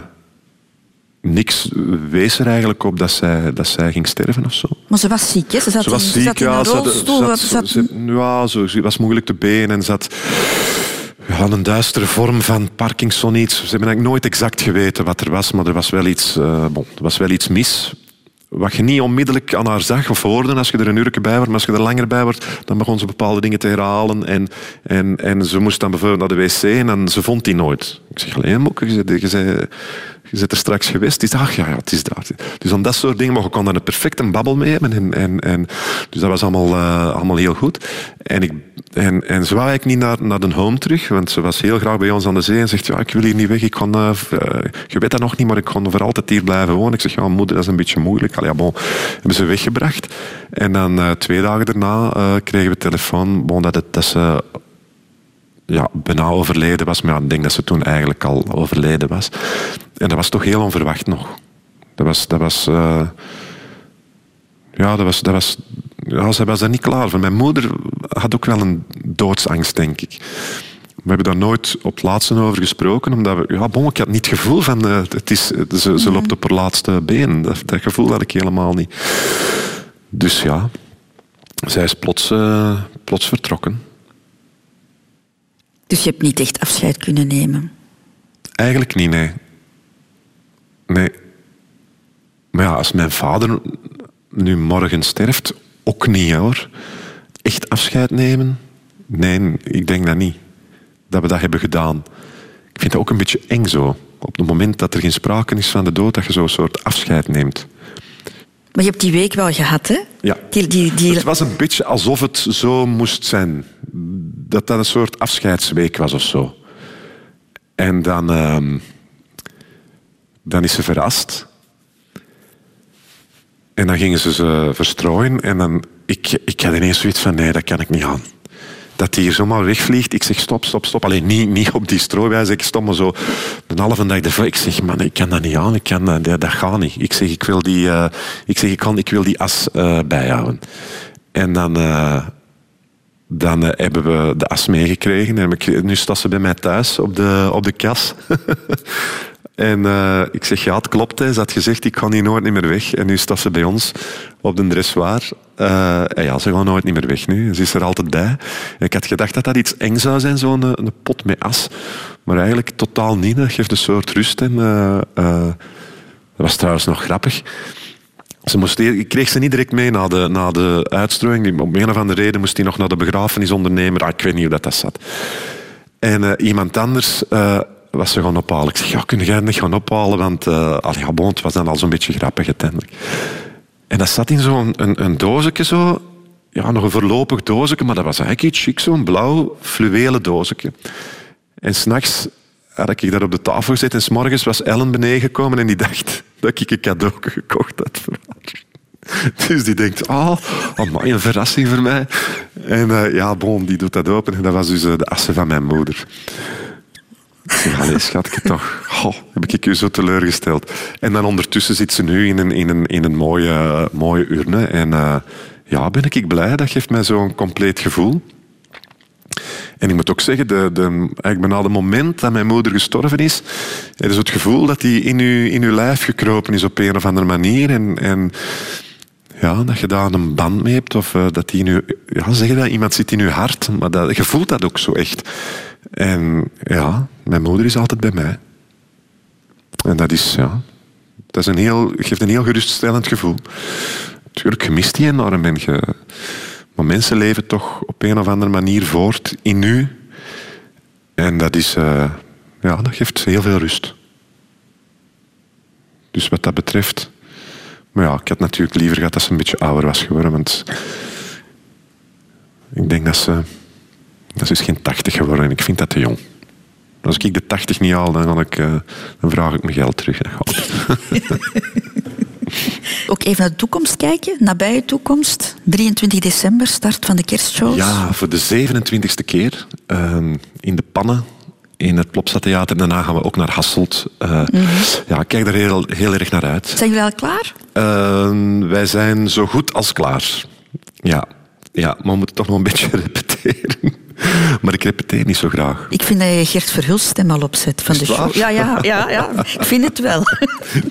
niks wees er eigenlijk op dat zij, dat zij ging sterven of zo. Maar ze was ziek, hè? Ze zat, ze was in, ziek, ja. Ze, zat, ze, ja, zo, ze was moeilijk te been en zat ja, een duistere vorm van Parkinson iets. Ze hebben eigenlijk nooit exact geweten wat er was, maar er was wel iets, uh, bon, er was wel iets mis wat je niet onmiddellijk aan haar zag of hoorde als je er een uurtje bij wordt, maar als je er langer bij wordt, dan begon ze bepaalde dingen te herhalen. En, en, en ze moest dan bijvoorbeeld naar de wc en dan, ze vond die nooit. Ik zeg, alleen Moeke, je, je, je, je bent er straks geweest. Die ach ja, ja, het is daar. Dus aan dat soort dingen, maar je kon daar een perfecte babbel mee hebben. En, en, en, dus dat was allemaal, uh, allemaal heel goed. En, ik, en, en ze wou niet naar, naar de home terug, want ze was heel graag bij ons aan de zee en zegt, ja, ik wil hier niet weg. Ik kon, uh, je weet dat nog niet, maar ik kon voor altijd hier blijven wonen. Ik zeg, ja, moeder, dat is een beetje moeilijk. Allee, ja, bon, hebben ze weggebracht. En dan twee dagen daarna kregen we telefoon bon, dat, het, dat ze ja, bijna overleden was. Maar ja, ik denk dat ze toen eigenlijk al overleden was. En dat was toch heel onverwacht nog. Dat was... Dat was uh, ja, dat was, dat was, ja, ze was daar niet klaar voor. Mijn moeder had ook wel een doodsangst, denk ik. We hebben daar nooit op het laatste over gesproken, omdat we, ja, bon, ik had niet het gevoel van, uh, het is, ze, ze loopt op haar laatste been. Dat, dat, gevoel had ik helemaal niet. Dus ja, zij is plots, uh, plots vertrokken. Dus je hebt niet echt afscheid kunnen nemen? Eigenlijk niet, nee. Nee. Maar ja, als mijn vader nu morgen sterft, ook niet hoor. Echt afscheid nemen? Nee, ik denk dat niet. Dat we dat hebben gedaan. Ik vind het ook een beetje eng zo. Op het moment dat er geen sprake is van de dood, dat je zo'n soort afscheid neemt. Maar je hebt die week wel gehad, hè? Ja. Die, die, die... Het was een beetje alsof het zo moest zijn. Dat dat een soort afscheidsweek was of zo. En dan, uh, dan is ze verrast. En dan gingen ze ze verstrooien. En dan, ik, ik had ineens zoiets van, nee, dat kan ik niet aan. Dat hij hier zomaar wegvliegt. Ik zeg, stop, stop, stop. Alleen niet, niet op die strooiwijze. Ik stond me zo een halve dag ervoor. Ik zeg, man, ik kan dat niet aan. Ik kan dat, dat, gaat niet. Ik zeg, ik wil die, uh, ik zeg, ik kan, ik wil die as uh, bijhouden. En dan... Dan hebben we de as meegekregen. Ik, nu staat ze bij mij thuis op de, op de kas. en uh, ik zeg, ja, het klopt. Hè. Ze had gezegd, ik ga hier nooit niet meer weg. En nu staat ze bij ons op de dressoir. Uh, en ja, ze gaat nooit niet meer weg. Ze is er altijd bij. Ik had gedacht dat dat iets eng zou zijn, zo'n een pot met as. Maar eigenlijk totaal niet. Dat geeft een soort rust. En, dat was trouwens nog grappig. Ze moest, ik kreeg ze niet direct mee na de, na de uitstrooiing. Om een of andere reden moest hij nog naar de begrafenisondernemer. Ah, ik weet niet hoe dat, dat zat. En iemand anders was ze gaan ophalen. Ik zeg, ja, kun jij niet gaan ophalen? Want uh, allee, ja, bon, het was dan al zo'n beetje grappig uiteindelijk. En dat zat in zo'n een, een doosje zo. Ja, nog een voorlopig doosje, maar dat was eigenlijk iets chic, zo'n blauw fluwelen doosje. En s'nachts had ik dat op de tafel gezet en s'morgens was Ellen beneden gekomen en die dacht dat ik een cadeau gekocht had voor. Dus die denkt, ah, oh, oh een verrassing voor mij. En uh, ja, bon, die doet dat open en dat was dus uh, de assen van mijn moeder. Allee, schatje toch, oh, heb ik je zo teleurgesteld. En dan ondertussen zit ze nu in een, in een, in een mooie, mooie urne. En uh, ja, ben ik blij. Dat geeft mij zo'n compleet gevoel. En ik moet ook zeggen, de, de, eigenlijk bijna het moment dat mijn moeder gestorven is, er is het gevoel dat die in uw, in uw lijf gekropen is op een of andere manier. En, en ja, dat je daar een band mee hebt, of uh, dat die nu, ja, zeg dat, iemand zit in je hart, maar dat, je voelt dat ook zo echt. En ja, mijn moeder is altijd bij mij. En dat is, ja, dat is een heel, geeft een heel geruststellend gevoel. Natuurlijk, je mist die enorm en maar mensen leven toch op een of andere manier voort in nu. En dat, is, uh, ja, dat geeft heel veel rust. Dus wat dat betreft... Maar ja, ik had natuurlijk liever gehad dat ze een beetje ouder was geworden. Want ik denk dat ze... Dat is geen 80 geworden en ik vind dat te jong. Als ik de 80 niet haal, dan, ik, uh, dan vraag ik mijn geld terug. Ook even naar de toekomst kijken, nabije toekomst. 23 december, start van de kerstshows. Ja, voor de 27e keer uh, in de pannen in het Plopsa Theater. Daarna gaan we ook naar Hasselt. Uh, mm -hmm. Ja, ik kijk er heel, heel erg naar uit. Zijn jullie al klaar? Uh, wij zijn zo goed als klaar. Ja. ja, maar we moeten toch nog een beetje repeteren. Maar ik repeteer niet zo graag. Ik vind dat je Gert Verhulst stem al opzet van de show. Ja, ja, ja, ja, ik vind het wel.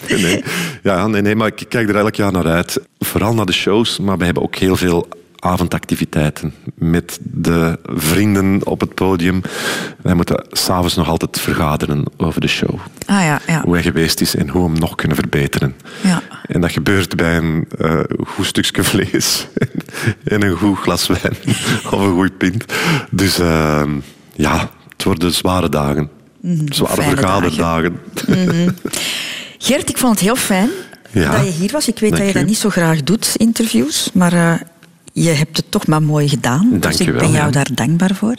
Nee, nee. Ja, nee, nee, maar ik kijk er elk jaar naar uit. Vooral naar de shows, maar we hebben ook heel veel avondactiviteiten met de vrienden op het podium. Wij moeten s'avonds nog altijd vergaderen over de show. Ah, ja, ja. Hoe hij geweest is en hoe we hem nog kunnen verbeteren. Ja. En dat gebeurt bij een uh, goed stukje vlees en een goed glas wijn of een goed pint. Dus uh, ja, het worden zware dagen. Mm, zware vergaderdagen. Mm -hmm. Gert, ik vond het heel fijn ja. dat je hier was. Ik weet Dank dat je dat niet zo graag doet, interviews. Maar uh, je hebt het toch maar mooi gedaan. Dank dus ik wel, ben jou ja. daar dankbaar voor.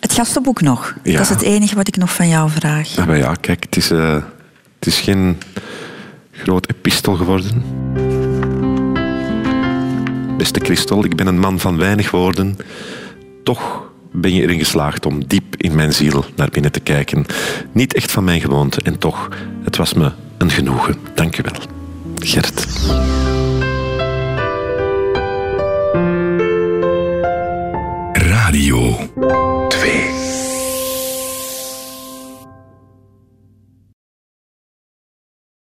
Het gastenboek nog. Ja. Dat is het enige wat ik nog van jou vraag. Ja, maar ja kijk, het is, uh, het is geen groot epistel geworden. Beste Christel, ik ben een man van weinig woorden. Toch ben je erin geslaagd om diep in mijn ziel naar binnen te kijken. Niet echt van mijn gewoonte en toch, het was me een genoegen. Dank je wel. Gert. 2.